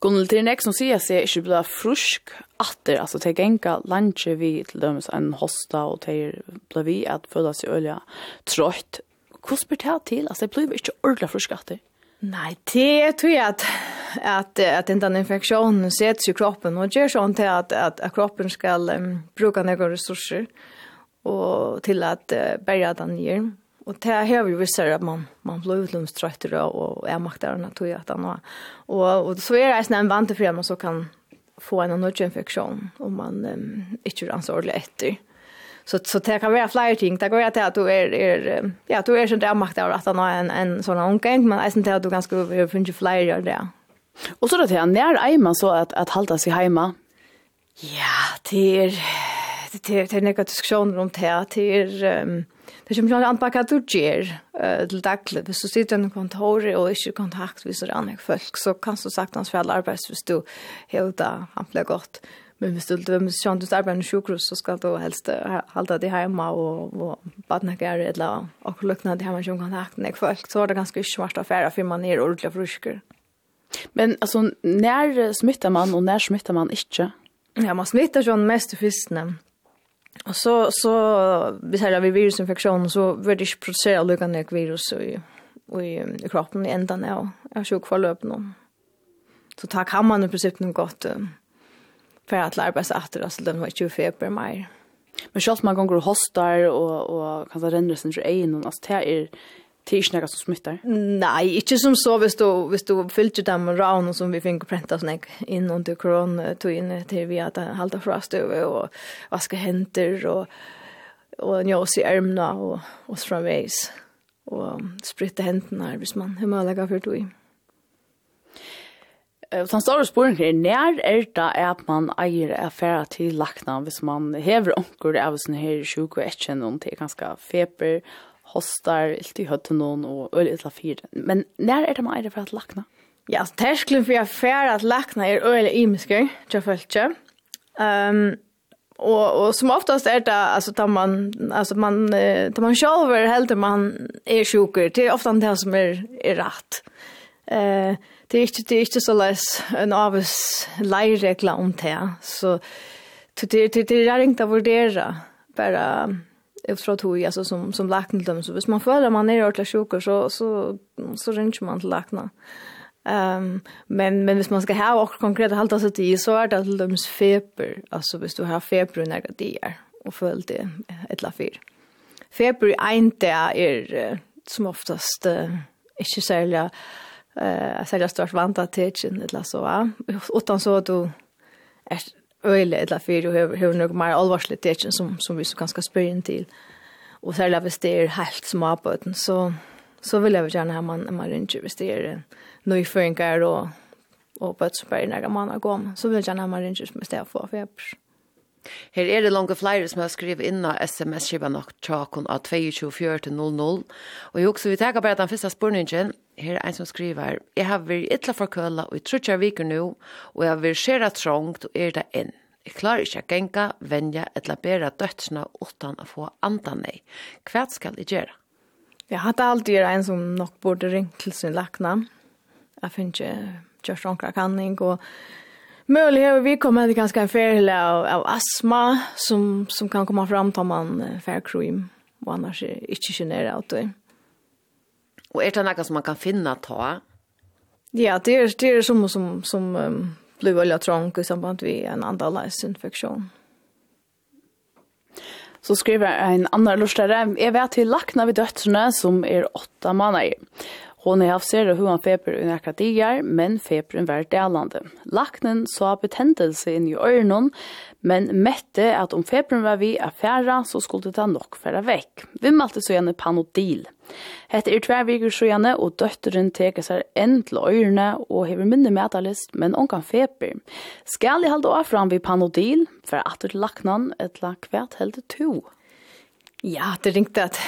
Gunnel till nästa som säger sig inte bli frusk åter alltså ta gänga lunch vi till dem en hosta och till blir vi att föda sig olja trött. Hur det till? Alltså det blir inte ordla frusk åter. Nej, det tror jag att att att den infektionen sätts i kroppen och gör sånt att att, att kroppen ska um, bruka några resurser och till att uh, bära den ner. Och det här vi vill säga att man man blir utlömströtter och är maktarna tror jag att han har. Och och så är det en vant för man så kan få en annan infektion om man um, inte ansvarlig ordentligt efter så så det kan vara flera ting. Det går att att du är är ja, du är inte makt av att han har en en sån omgång, men jag inte att du ganska över finns flera där. Och så då till när är man så att att hålla sig hemma. Ja, det är det är några diskussioner om det det är det kommer ju an på vad du gör till dagligt Hvis du sitter i kontor och inte kontakt med sånne folk, så kan du sagt hans for alle arbeidsvis du helt ampla han blir. Men hvis du vil kjønne du arbeid i sjukhus, så skal du helst halda det hjemme og, og badnakker eller akkurat det hjemme som kontakt med folk. Så er det ganske smart affære for man er ordentlig frusker. Men altså, når smittar man og når smittar man ikke? Ja, man smittar sånn mest i fyrstene. Og så, så hvis her vi virusinfektion så vil det ikke produsere lukkende virus i, i, i kroppen i enden av, av sjukforløpene. Så takk har man i prinsippet noe godt. Uh, för att lära sig att det den var 24 per mer. Men själv man går och hostar och och kan så renna sin egen och alltså det är tisnaga som smittar. Nej, inte som så visst då visst då fyllde dem raun som vi fick pränta sån in under corona tog in till vi att hålla fast över och vad ska händer och och njås i ärmna och och framväs och spritta händerna hvis man hur möjligt för tog. Og Så store spåren er, när är det att man äger affärer till lakna hvis man hever onker av sån här sjuk og etkjen någon till ganska feber, hostar, ilt i høtten någon och öl itla fyre. Men när är det man äger för att lakna? Ja, terskelen för affæra att lakna er øl i jag jeg føler ikke. Um, och och som oftast är det alltså tar man alltså man tar man själv helt man är sjuker det är ofta det som är är rätt. Eh det er ikke, det er ikke så läs en avs leiregler om det. Så det, det, det er ikke å vurdere bare ut fra tog, altså som, som lakene til dem. Så hvis man føler man er ordentlig sjuk, så, så, så ringer man til lakene. Um, men, men hvis man skal ha och konkret hålla sig till så är det till dems feber. Alltså hvis du har feber i negativ och føler det ett la fyr. Feber i en dag är som oftast uh, inte särskilt eh sälja stort vanta titchen eller så va. Utan så att du är öle eller för du har hur några mer allvarligt titchen som som vi så ganska spyr till. Och sälja visst det är helt små på den så så vill jag gärna ha man man inte visst det är nu för en och och på ett spärr när man går så vill jag gärna ha man inte visst det för för Her er det langt flere som har skrivet inn av sms-skiva nok tjakon av 22.4.00. Og jeg også vil tenke bare den første spørningen. Her er en som skriver, «Jeg har vært ytla for køla, og jeg tror ikke jeg viker nå, og jeg har vært skjera trångt, og er det inn. Jeg klarer ikke å genka, venja, etla bæra dødsna, utan å få andan nei. Hva skal jeg gjøre?» Jeg hadde alltid en som nok borde ringt til sin lakna. Jeg finner ikke kjørst omkring kanning, og Möjlig har vi kommit till ganska en färhela av, av astma som, som kan komma fram tar man uh, färkrim och annars är inte generat. Och är det något som man kan finna ta? Ja, det är, det är som, som, som um, blir väldigt trångt i samband med en andalaisinfektion. Så skriver en annan lustare, jeg vet til lakna ved døtrene som er åtta måneder. Hon har haft sera hur han feber i några dagar, men feberen var delande. Laknen sa betendelse inn i öronen, men mette at om feberen var vi affæra, så skulle det ta nok færa vekk. Vi malte så gjerne panodil. Hette er tvär viker så gjerne, og døtteren teker seg enn til øyrene og hever minne mätarlist, men hon kan feber. jeg halde av fram vi panodil for at til laknan ett lack kvärt helt to? Ja, det ringte att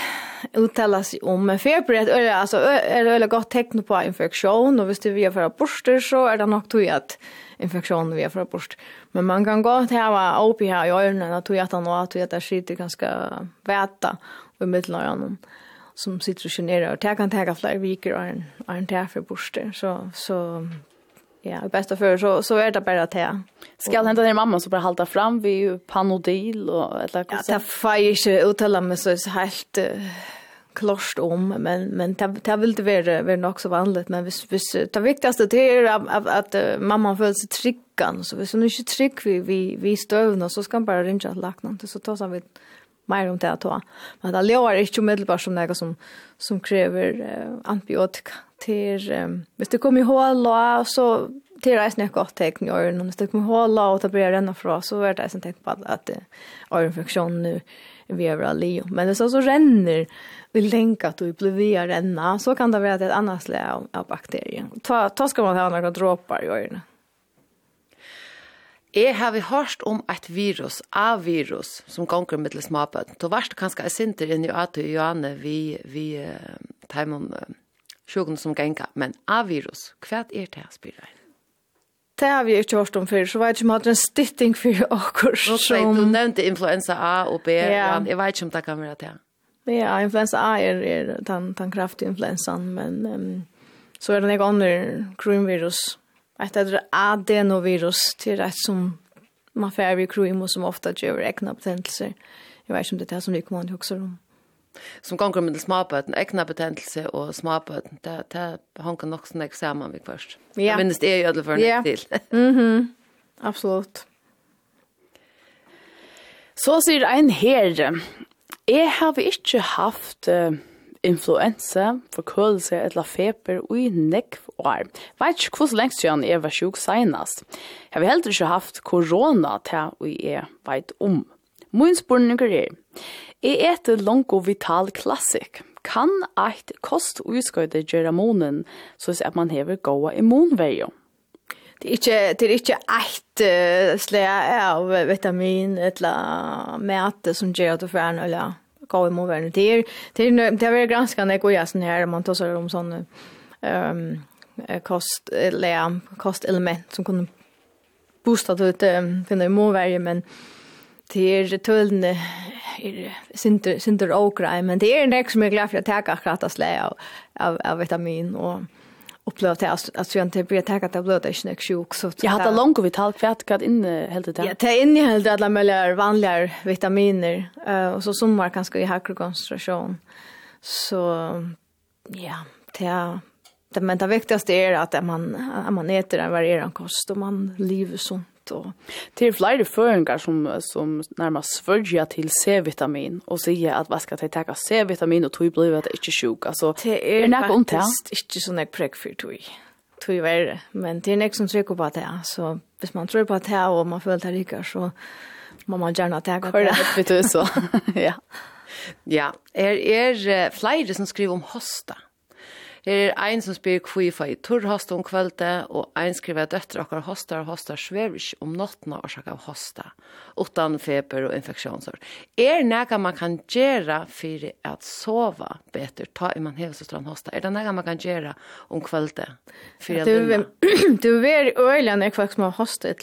uttala sig om. Men feber är alltså är det väldigt gott tecken på infektion och visst det vi är för borster så är det nog tog att infektion vi är för borst. Men man kan gå till att vara uppe här i öronen och tog att han att det skiter ganska väta av mittlöronen som sitter och generar och det kan ta flera veckor och en, en tär för borster. Så, så Ja, i bästa för så så är det bara det. Ska hända din mamma så bara halta fram vi panodil och eller Ja, det får ju uttala mig så helt klart om men men det det vill det vara vara nog så vanligt. Men vis vis det viktigaste det är att att mamman känner sig trygg så hvis hon inte trygg vi vi vi stövna så ska han bara ringa till läkaren så tar så vid mer om det att ta. Men det låter inte omedelbart som något som, som kräver eh, antibiotika. Till, eh, om det kommer ihåg så till det är ett gott tecken i öronen. Om det kommer ihåg och det börjar renna för så är det ett tecken på att öroninfektion nu är vi överallt. Men det så, så renner vi länkar att du blir via renna så kan det vara ett annat slag av bakterier. Ta, ta ska man ha några droppar i öronen. Jeg har vi hørt om et virus, A-virus, som gonger til småbøten. Det varst kanskje jeg sinter inn i Ato og Johanne vi, vi uh, tar om uh, sjukken som genga. Men A-virus, hva er det jeg spyrer Det har vi ikke hørt om før, så vet ikke om jeg hadde en stytting for åker Nå sier du nevnte influensa A og B, ja. yeah. jeg vet ikke om det kan være det. Ja, influensa A er, er den, den kraftige influensan, men um, så er det en annen kronvirus att det är adenovirus till rätt som man får vid krim och som ofta gör egna betendelser. Jag vet inte om det är det som vi kommer ihåg om. Som gånger med småböten, egna betendelse och småböten, det, det hankar nog sådana sammen vi först. Ja. Jag minns det är ju alla för en yeah. till. mm -hmm. Absolut. Så sier ein her, jeg har ikke haft uh, influensa, forkølelse eller feber i nekv år. Vet ikke hvordan lengst siden jeg var sjuk senest. Jeg har heller ikke haft korona til og jeg vet om. Min spørning er, jeg etter Longo Vital Classic. Kan eit kost utskøyde gjøre månen, så at man hever gåa immunverjo? det är inte det är inte ett slä av vitamin eller mäte som ger att för en eller gå i morgon det är det är det är ganska när går jag sån här man tar så om sån ehm kost eller kostelement som kunde boosta ut finna i måvärje men det är tullne är synter synter okra men det är en räck som är glad för att ta akkurat att slä av av, av vitamin och upplevt att att jag inte blir tagat av blöda i sjuk så jag hade långt vi tal kvätt kad inne helt det ja det innehåller alla möjliga vanliga vitaminer och så sommar kanske i högre koncentration så ja det Det, men det viktigaste är att man, att man äter en varierad kost och man lever sunt. Och... Det är flera föringar som, som närmast svörjer till C-vitamin och säger att man ska ta C-vitamin och tog blir att det inte är sjuk. Alltså, det är, är faktiskt inte sån här präck för tog. Tog värre. Men det är nästan som trycker på det. Så hvis man tror på det och man följer det rikar så må man gärna ta det. Korrekt, vet du så. ja. Ja, er, er flere som skriver om hosta. Her er ein som spyr kvi fa i torrhosta om kvölde, og ein skriver at døtter okkar hostar og hostar svevish om nottna årsak av hosta, utan feber og infeksjonsår. Er nega man kan gjera fyrir at sova betur, ta i man hevelsestran hosta, er det nega man kan gjera om kvölde? Fyrir at luna? Du er øyla nek folk som har hosta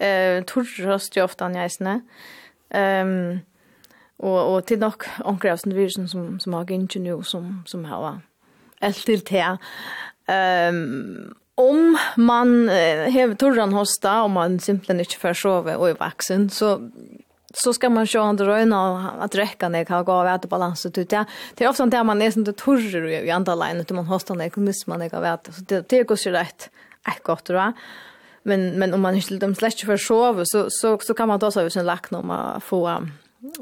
Eh torr torrhost jo ofta njaisne, um, og, og til nok onker av virusen som, som har gynnsi nu som, som har allt till te. Um, om man har torran hosta, om man simpelthen inte får sove och är vuxen så så ska man köra andra röna att räcka när kan gå vart balans ut det det är ofta där man är sånt torr i andra line utan man hostar när miss man kan vet så det det går så rätt är gott då men men om man inte dem släcker för sova så så så kan man ta så över sin lack när man får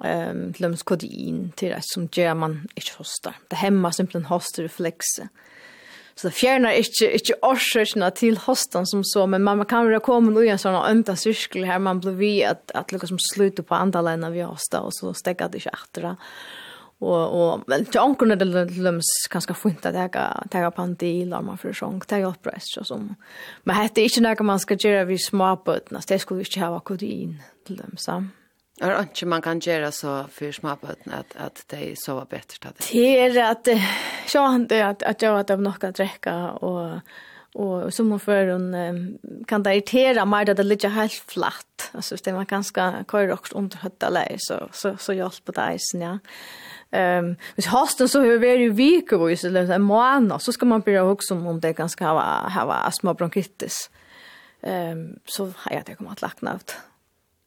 ehm lums kodin till det som gör man inte hostar. Det hemma simpelthen hostar reflexer. Så det fjärnar inte inte årsøkene till hostan som så, men man kan väl komma ui en sån ömta cirkel här man blir vi att, att liksom som slutter på andalen av hosta, och så stäcka det inte etter Och och men till ankorna det løms ganska fint att äga, tega pandil og man fyrir sång, tega oppreist og som Men hette inte ikke noe man ska göra vi småbøtene, det skulle vi inte ha kodin till dem, sammen. Er det ikke man kan gjøre så for småbøten at, at de sover bedre til det? Det er at, så han det at, at jeg har hatt nok å drekke, og, og som hun før hun kan det irritere meg at det ligger helt flatt. Altså hvis det var ganske kör og under høtta leir, så, så, så hjelper det eisen, ja. Ehm, um, hvis hasten så hur är ju vik eller så en månad så ska man börja också om det ganska ha ha astma bronkitis. Ehm, um, så har jag det kommer att lackna ut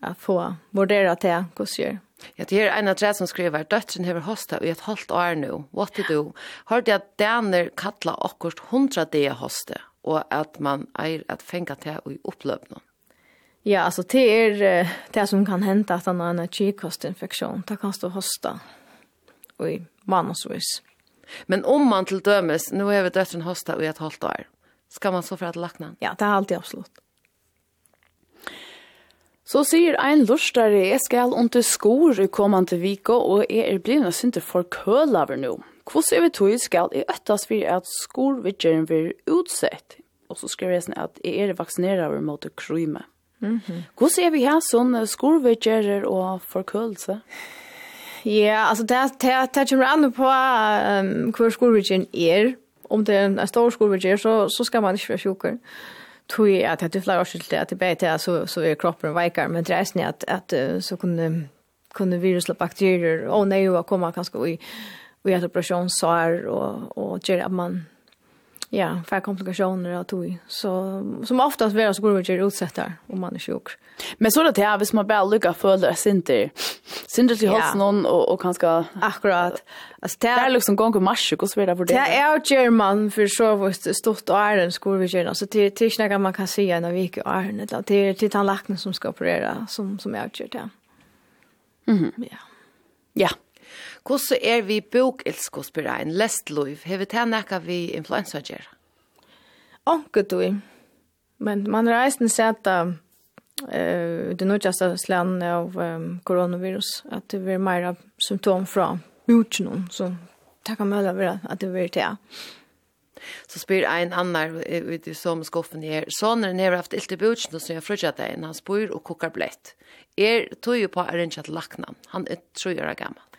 att få vurdera till kusjer. Ja, det är en adress som skriver döttern har hosta i ett halvt år nu. What to do? Har det att daner kattla akkurat 100 det hoste och att man är att fänga till i upplöpna. Ja, alltså det är det som kan hända att han har en kikostinfektion. Det kan stå hosta i manusvis. Men om man till dömes, nu är vi döttern hosta i ett halvt år. Ska man så för att lackna? Ja, det är alltid absolut. Så sier ein lustare, jeg skal under skor i kommande vika, og jeg er blivna synte for kølaver nå. Hvordan er vi tog skal i øttas for at skorvidgjeren blir utsett? Og så skriver jeg sånn at jeg er vaksinerer mot kryme. Mm -hmm. Hvordan er vi her sånn skorvidgjerer og forkølelse? Ja, altså det, det, det kommer an på um, hvor skorvidgjeren er. Om det er en stor skorvidgjer, så, så skal man ikke være sjukker. Ja tror jag att det flyger till att det bättre så så är kroppen vikar men det är snä att att så kunde kunde virus och bakterier och nej och komma kanske i och att operation sår och och ger att man ja, för komplikationer och tog. Så som oftast vara så går det utsatt utsätta om man är sjuk. Men så det här, hvis man bara lyckas följa synter, synter till hos någon och, och kanske... Akkurat. Alltså, det är liksom gång och marsch och så vidare för det. Det är ju German för så vart stort och är en skolvidgärn. Alltså till, till snäga man kan se när vi är är det. Till, till tandläkaren som ska operera som, som är utgärd, ja. Mm -hmm. Ja. Ja. Hvordan er vi bokilskosberein, Har vi det nekka vi influensa gjer? Anke du, men man har eisen sett at uh, det nødgjeste slene av um, koronavirus, at det blir mer symptom fra utgjennom, så det kan møte være at det blir det. Så spyr ein annar ut i som skuffen her, sonen har haft ilt i butsen og så jeg frutja deg, han spyr og kokar blett. Er tog jo på er ikke at lakna, han er 3 år gammal.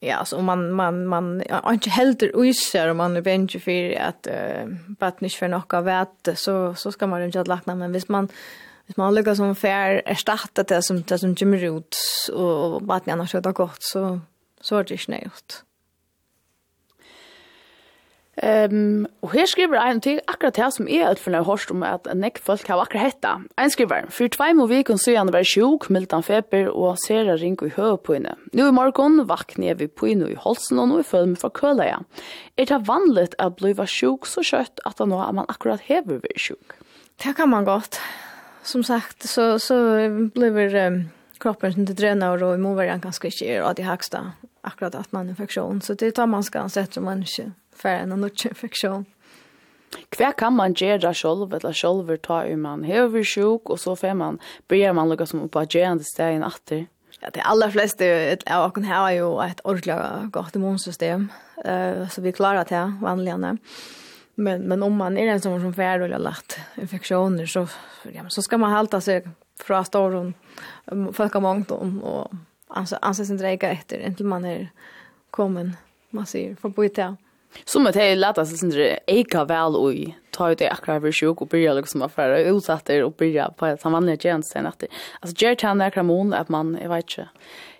Ja, så man man man har inte helt isär om man är bench för att uh, batnish för något värt så så ska man inte lackna men hvis man hvis man lägger som fair erstatta det som det som Jimmy Roots och annars så det gott så så är det snällt. Ehm um, och här skriver en till akkurat det som är ett för när hörst om att en neck folk har akkurat hetta. En skriver för två må vi kan se han var sjuk, mildan feber och ser ring i hö på inne. Nu i morgon vaknar vi på inne i halsen och nu föll med för köla ja. Är det vanligt att bliva sjuk så kött att han har man akkurat hever vi sjuk. Det kan man gott. Som sagt så så blir um, kroppen inte dränar och immunvarian kanske ganska är och det högsta akkurat att man infektion så det tar man ska sätta människa för en annan infektion. Hva kan man gjøre selv, eller selv ta i man hever sjuk, og så får man, blir man lukka som på gjerne steg inn atter? Ja, de allra flesta av oss har ju ett ordentligt gott immunsystem, uh, så vi klarar det vanligene. Men, men om man är en som, som färd eller lätt infektioner så, ja, så ska man halta sig från fra folk har mångt om och anses inte räcka efter, inte man är kommen, man säger, på det. Som att det låter så synd eka vel oj ta ut det akkurat för sjuk og börja liksom å være utsatt og börja på et han tjeneste. tjänst sen att alltså Jared han där kramon att man jeg vet ikke,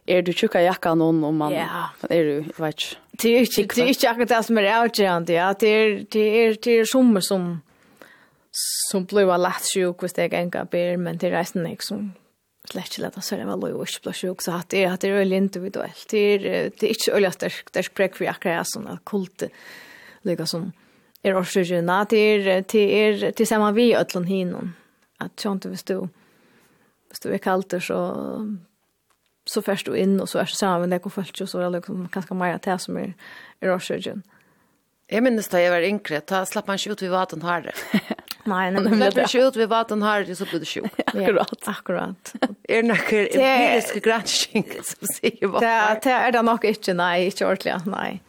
er du tjukka jakka noen om man är du jeg vet ikke. det är inte det är inte akkurat det som är outgent ja det är det är det är som som som blir lätt sjuk hvis det steg enka ber men det är resten liksom lätt att så det var loj och ju också att det att det är inte individuellt det är det är inte öliga stark där spräck för akra såna kult lika som är det är det er tillsammans vi öllon hinon att jag inte förstå förstå är kallt så så først du inn, og så är så även det og så är liksom ganske mer det som är är orsaken. Jeg minnes det jeg var yngre, da slapp man ikke ut vid vaten här. Nei, nei, men det blir sjukt. Vi var den här, så blir det sjukt. Akkurat. Akkurat. Er det noen empiriske granskning som sier hva? det Det er det nok ikke, nei, ikke ordentlig, nei.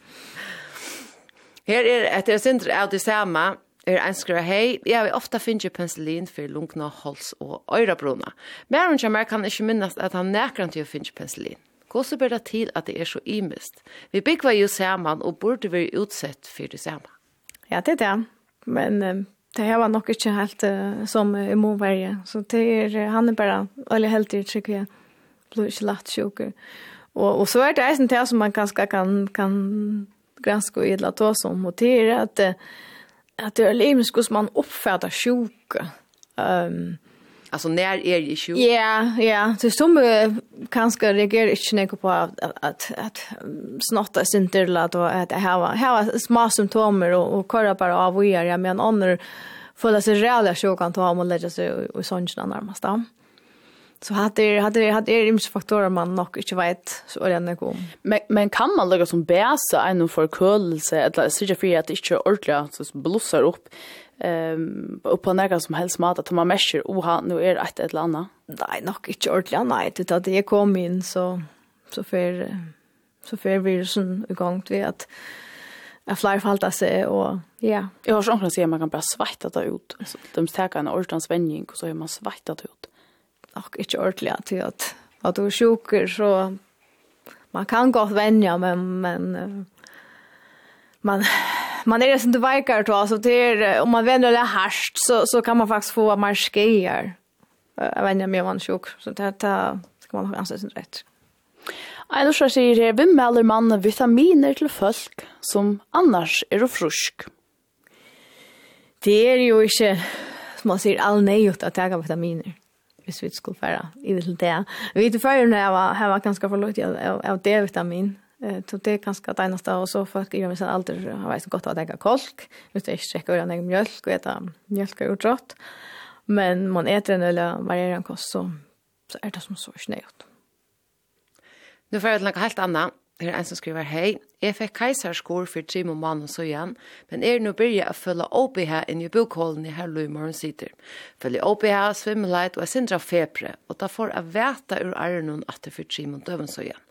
Her er et er sindre av det samme, er ønsker hei, jeg vil ofte finne penicillin for lunkna, hals og øyrebruna. Men hun kommer kan ikke minnes at han nekker til å finne penicillin. Hvordan blir det til at det er så imist? Vi bygger jo sammen og burde være utsett for det samme. Ja, det er det. Men det här var nog inte helt uh, som uh, immunvärje. Så det är, han är bara, eller helt i tycker jag, blir inte lätt sjuk. Och, och så är det en del som man kanske kan, kan granska och gilla ta som. Och det är att, att det är limiskt hur man uppfattar sjuka. Um, Alltså när är det issue? Ja, ja. Så som kanske reagerar inte något på att att att snotta sin eller att att ha ha små symptomer och och köra bara av och göra men annor fulla sig rädda så kan ta om och lägga sig och sånt närmast då. Så hade hade hade är ims faktorer man nog inte vet så är det nog om. Men men kan man lägga som bäsa en förkölelse eller så det för att det inte ordentligt så blossar upp um, og på några som helst mat, att man merker, oha, nå er ett eller annat. Nej, nog inte ordentligt. Nej, det att det kom in så, så för så för virusen i gang til at jeg flere falt av seg, og ja. Jag har sånn at sier man kan bara svette det ut. Alltså de stäcker en ordentlig svängning och så är man svette det ut. Nok ikke ordentlig, til at, at du er sjuker, så man kan godt vänja men, men man, man är sen vikar då så det är om man vänder det harst så så kan man faktiskt få marskejer. Jag vet inte mer man sjuk så det det ska man ha ansett rätt. Einar så sier her, vi melder man vitaminer til folk som annars er frusk. Det er jo inte, som man sier, all nøyot at jeg vitaminer, hvis vi skulle fære i det til det. Vi vet jo før når jeg var ganske forlått av D-vitamin, Eh så det ganska det enaste. och så folk gör mig sen alltid har varit gott att äga kolk. Just det sträcka jag egen mjölk och äta mjölk och trott. Men man äter en eller varierar kost så så är det som så snöjt. Nu får jag något helt annat. Her er en som skriver, hei, jeg fikk keiserskor for tre måneder mannen så igjen, men er nå byrja å følge opp i her i bokholden i her løymeren sitter. Følge opp i her, svimmeleit og jeg sindra febre, og da får jeg veta ur ærenon at det for tre måneder døven så igjen.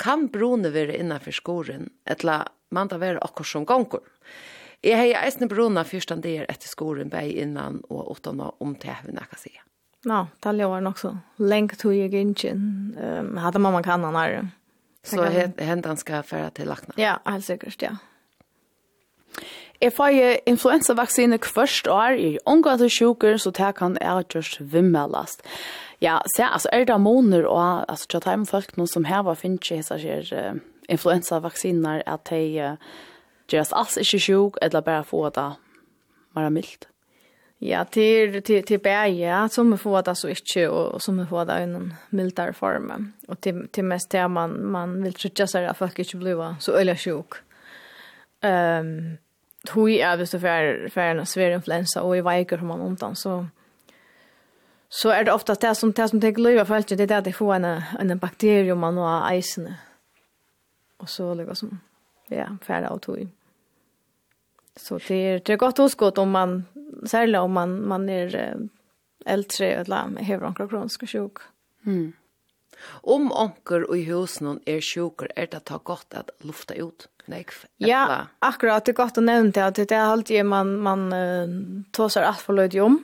Kan brone være innanfor skoren, eller man da være akkur som gongur? Jeg har eisne brona fyrstan der etter skoren bei innan og åttan og omtehven, jeg kan sige. Ja, det var nok så lenge tog jeg ikke. Um, hadde mamma kan han her. Så hendan ska färra till lakna. Ja, helt sikkert, ja. Jeg får jo influensavaksine kvørst år i omgå til sjuker, så det kan jeg gjørs vimmelast. Ja, se, altså er det måneder og altså, til at folk noen som heva finnes ikke hese uh, influensavaksiner at de uh, gjøres alls ikke sjuk, eller bare få det mer mildt. Ja, till till till bäge som vi får det så inte och som vi får det i någon mildare form. Och till till mest där man man vill trycka så att folk inte blir så öliga sjuk. Ehm um, Hui är det så för för en svår influensa och i veikor som man ontan så så är det ofta det som det som tänker löva för det är att det får en en bakterium man har isen. Och så liksom, som ja, färda och tog. Så det är det är gott oskott om man särskilt om man man är äldre eller har några kroniska sjuk. Mm. Om onker i husen är sjuker är det att ta gott att lufta ut. Nej. Ja, akkurat det är gott att nämna att det är alltid man man tosar allt för löd om.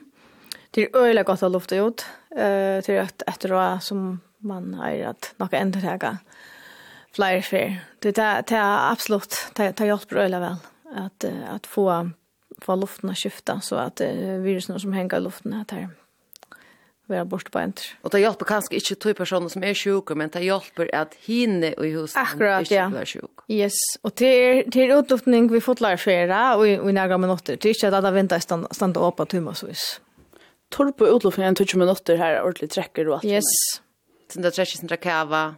Det är öjla gott att lufta ut. Eh till att efter då som man har att något ändra flyr fair. Det är det är absolut det tar hjälp bra väl att att få få luften att skifta så att virusen som hänger i luften här vara bort på enter. Och det hjälper kanske inte två personer som är sjuka, men det hjälper att hinne i huset Akkurat, ja. blir sjuk. Yes, och det är, det utluftning vi fått lära skera och i, i några minuter. Det är inte att alla väntar stand, stanna upp på tummasvis. Torr på utluftningen en 20 minuter här ordentligt träcker och allt. Yes. Sen där träcker sin kava.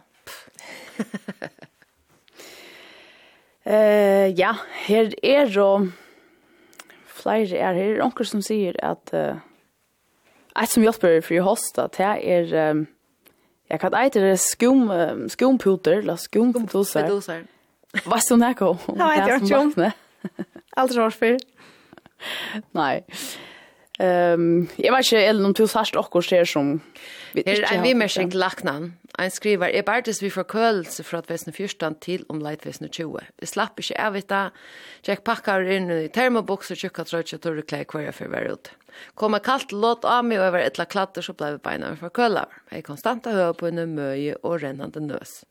Eh, ja, her er jo flere er her. onkel som sier at uh, et som hjelper for i hosta, det er um, jeg kan eite det skum, um, skumputer, eller skumputer. Skumpedoser. Hva er sånn her kom? Nei, jeg er ikke om. Alt rart før. Nei. Ehm jag vet inte eller om du fast också ser som Her er en vimersing laknan. Ein skriver, er bartes vi forkølelse fra at vesne 14 til om leit vesne 20. Vi slapp ikke av vita, tjekk pakkar inn i termoboks og tjukka trøytja torre klei kvarja for hver ut. Kommer kallt låt av meg og jeg etla klatter så blei vi beina for kølar. Jeg konstanta høy på en møye og rennande nøs.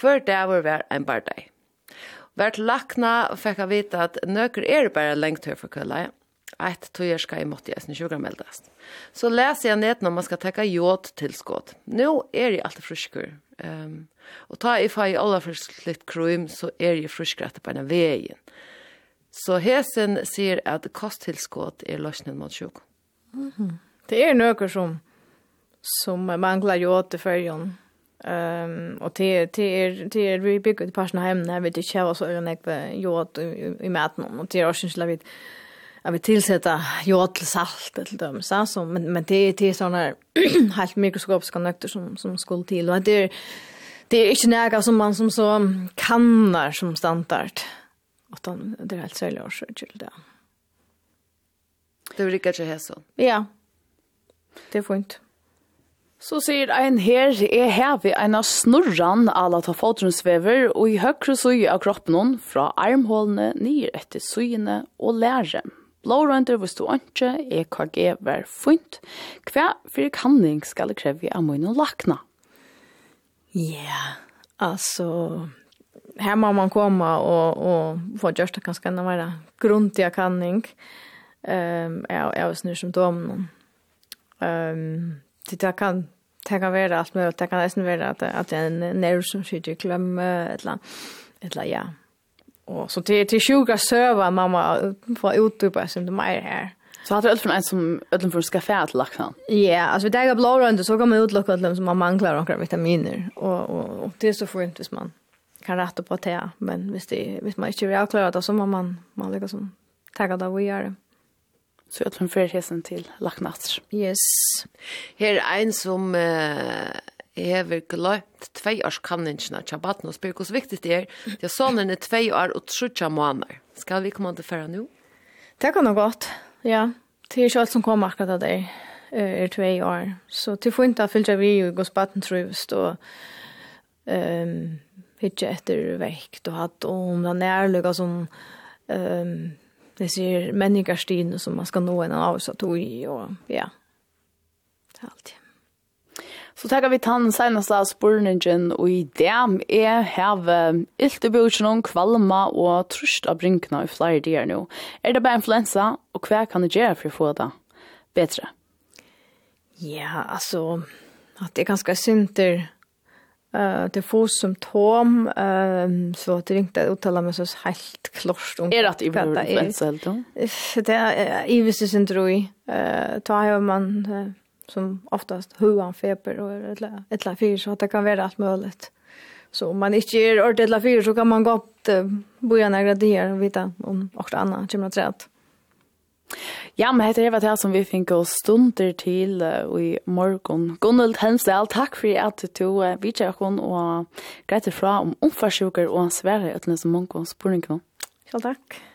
Hver dag var vær en bardei. Vær til lakna fikk jeg vite at nøkker er bare lengt høy for kølar, ett tøyerska i måtte jeg sjukermeldast. Så leser jeg ned når man skal tekka jod tilskott. Nå er jeg alltid frusker. Um, og ta i fag i alle først litt krum, så er jeg frusker etter på en veien. Så hesen sier at kosttilskott er løsningen mot sjuk. Mm -hmm. Det er noe som, som mangler jod til fergen. Ehm um, och det det är det är vi bygger det passionen hem när vi det kör så är det jag i maten och det är också så vet jag vill tillsätta jod till salt till dem så som men men det det är såna helt mikroskopiska nötter som som skulle till och det är, det är inte några som man som så kannar som standard utan det är helt säljer så till det. Det vill inte ha så. Ja. Det är fint. Så sier ein her, er her vi en av snurran ala ta fotrumsvever, og i høyre søye av kroppen fra armhålene, nyer etter søyene og læren. Blårønder visste ikke, EKG var fint. Hva for kanning skal det kreve av min og lakna? Ja, yeah, altså... Her må man komme og, og få gjørst det kanske enn å være kanning. Um, jeg, jeg var snur som dom. Um, det kan det kan være alt mulig, det kan nesten være at, at det er en nerv som sitter i klemme, et eller annet, et eller annet, ja. Och så det till sjuka server mamma på YouTube som det mer här. Så hade öll från en som ödlen för ska färd till laxan. Ja, alltså det är blå runt så kommer ut locka dem som man manglar några vitaminer och och, och det är så fint vis man kan rätta på det men visst det visst man inte är klar då så man man lägger som tagga där vi är. Så ödlen för hesen till laxnats. Yes. Här är en som uh, hever gløypt tvei års kanningsna tja baden og spyr hvordan viktig det er. Det er sånn er tvei år og trutja måneder. Skal vi komme til færre nå? Det kan nok godt, ja. Det er ikke alt som kommer akkurat av deg er tvei år. Så til funnet av fyllt vi jo gås baden truvst og um, hitje etter vekt og hatt om den nærløyga som um, det sier menneskerstiden som man skal nå en av seg tog i og ja, det er alltid. Så tackar vi tann senaste spurningen og i dem er have ilt i om kvalma og trusht av brinkna i flere dier nå. Er det bare influensa og hva kan du gjøre for å få det bedre? Ja, alltså att det är ganska synter eh uh, det får symptom ehm så att det inte uttala mig så helt klart om Er det influensa helt då? Det är ivis syndrom eh tar man som oftast huvan feber och eller eller fyr så att det kan vara allt möjligt. Så om man inte är ordentligt eller fyr så kan man gott uh, boja några dagar och vita om också annat kommer att rätt. Ja, men det var det som vi fikk oss stunder til uh, i morgen. Gunnel Hensdal, takk for at du uh, vidtjär hon och grejt ifrån om omfarsjukar og svære utenfor utländs mångkons på den. Ja, tack.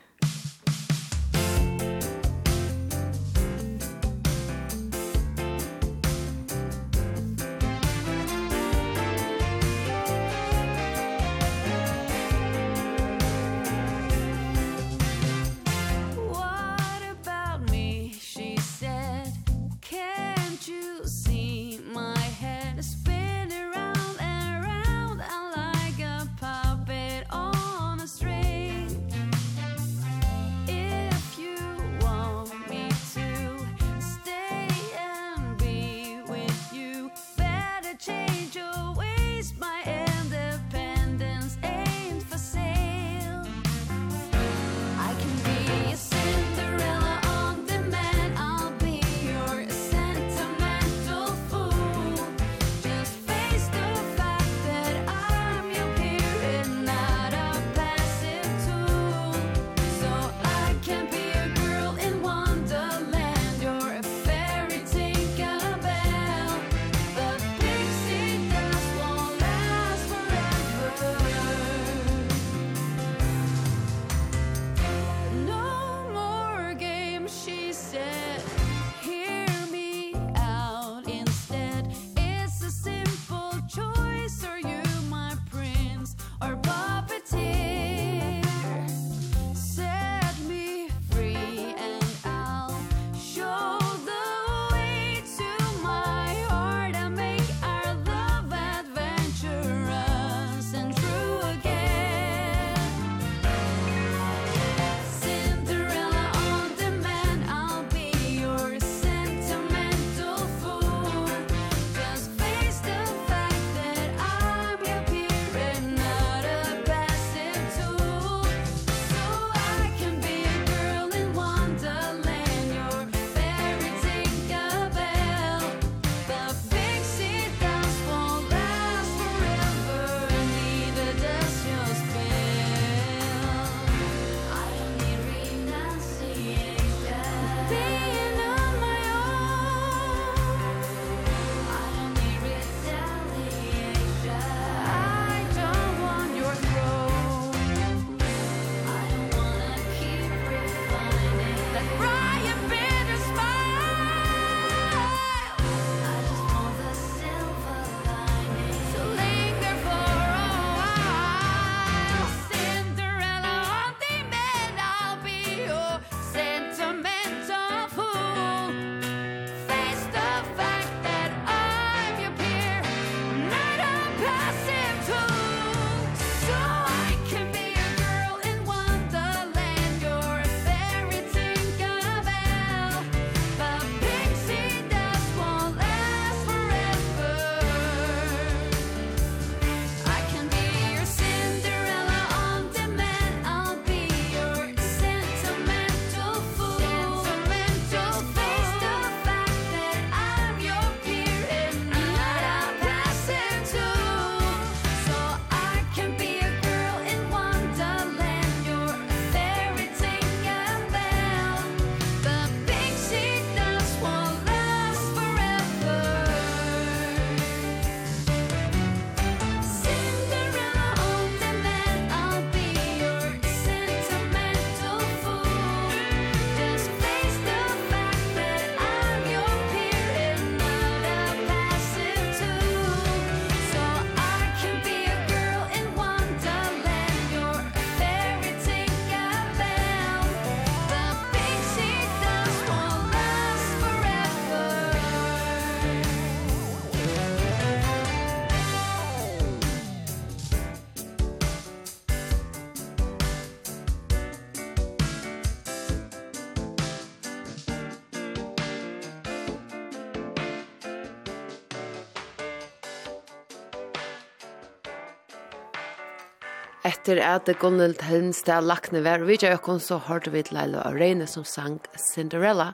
etter at Gunnel Helmstad lakne vær, og vi gjør jo så hørte vi Leila og Reine som sang Cinderella.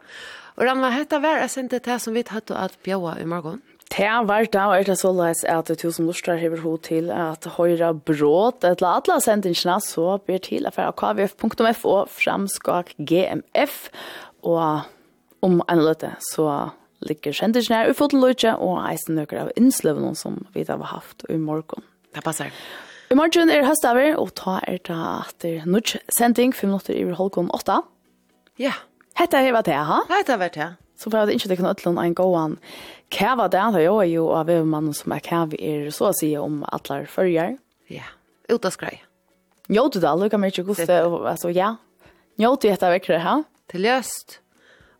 Og Ranva, hette vær er sendt det som vi tatt at bjøa i morgen. Det var da, og er det så løs at du som lortar hever ho til at høyra bråd, et la atla sendingsna, så ber til affæra kvf.f og framskak gmf, og om en løte, så ligger sendingsna i fotløytje, og eisen nøkker av innsløvene som vi da har haft i morgen. Det passer. I morgen er høstaver, og ta er det etter nødt sending, fem minutter i halvkom åtta. Ja. Hette er hva det, er, ha? Hette er det, Så prøvde det ikke det kan utlån en gåan kæva det, da jeg er jo av en mann som er kæv er så å si om atler følger. Ja, ut av skrei. Njød du det, lukka meg ikke godt, altså ja. Njød du etter vekkere, ha? Til løst.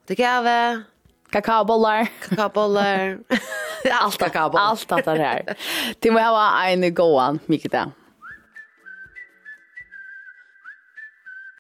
Det kæve. Kakaobollar. Kakaobollar. Allt kakaobollar. Allt det her. Til må ha en gåan, mye det.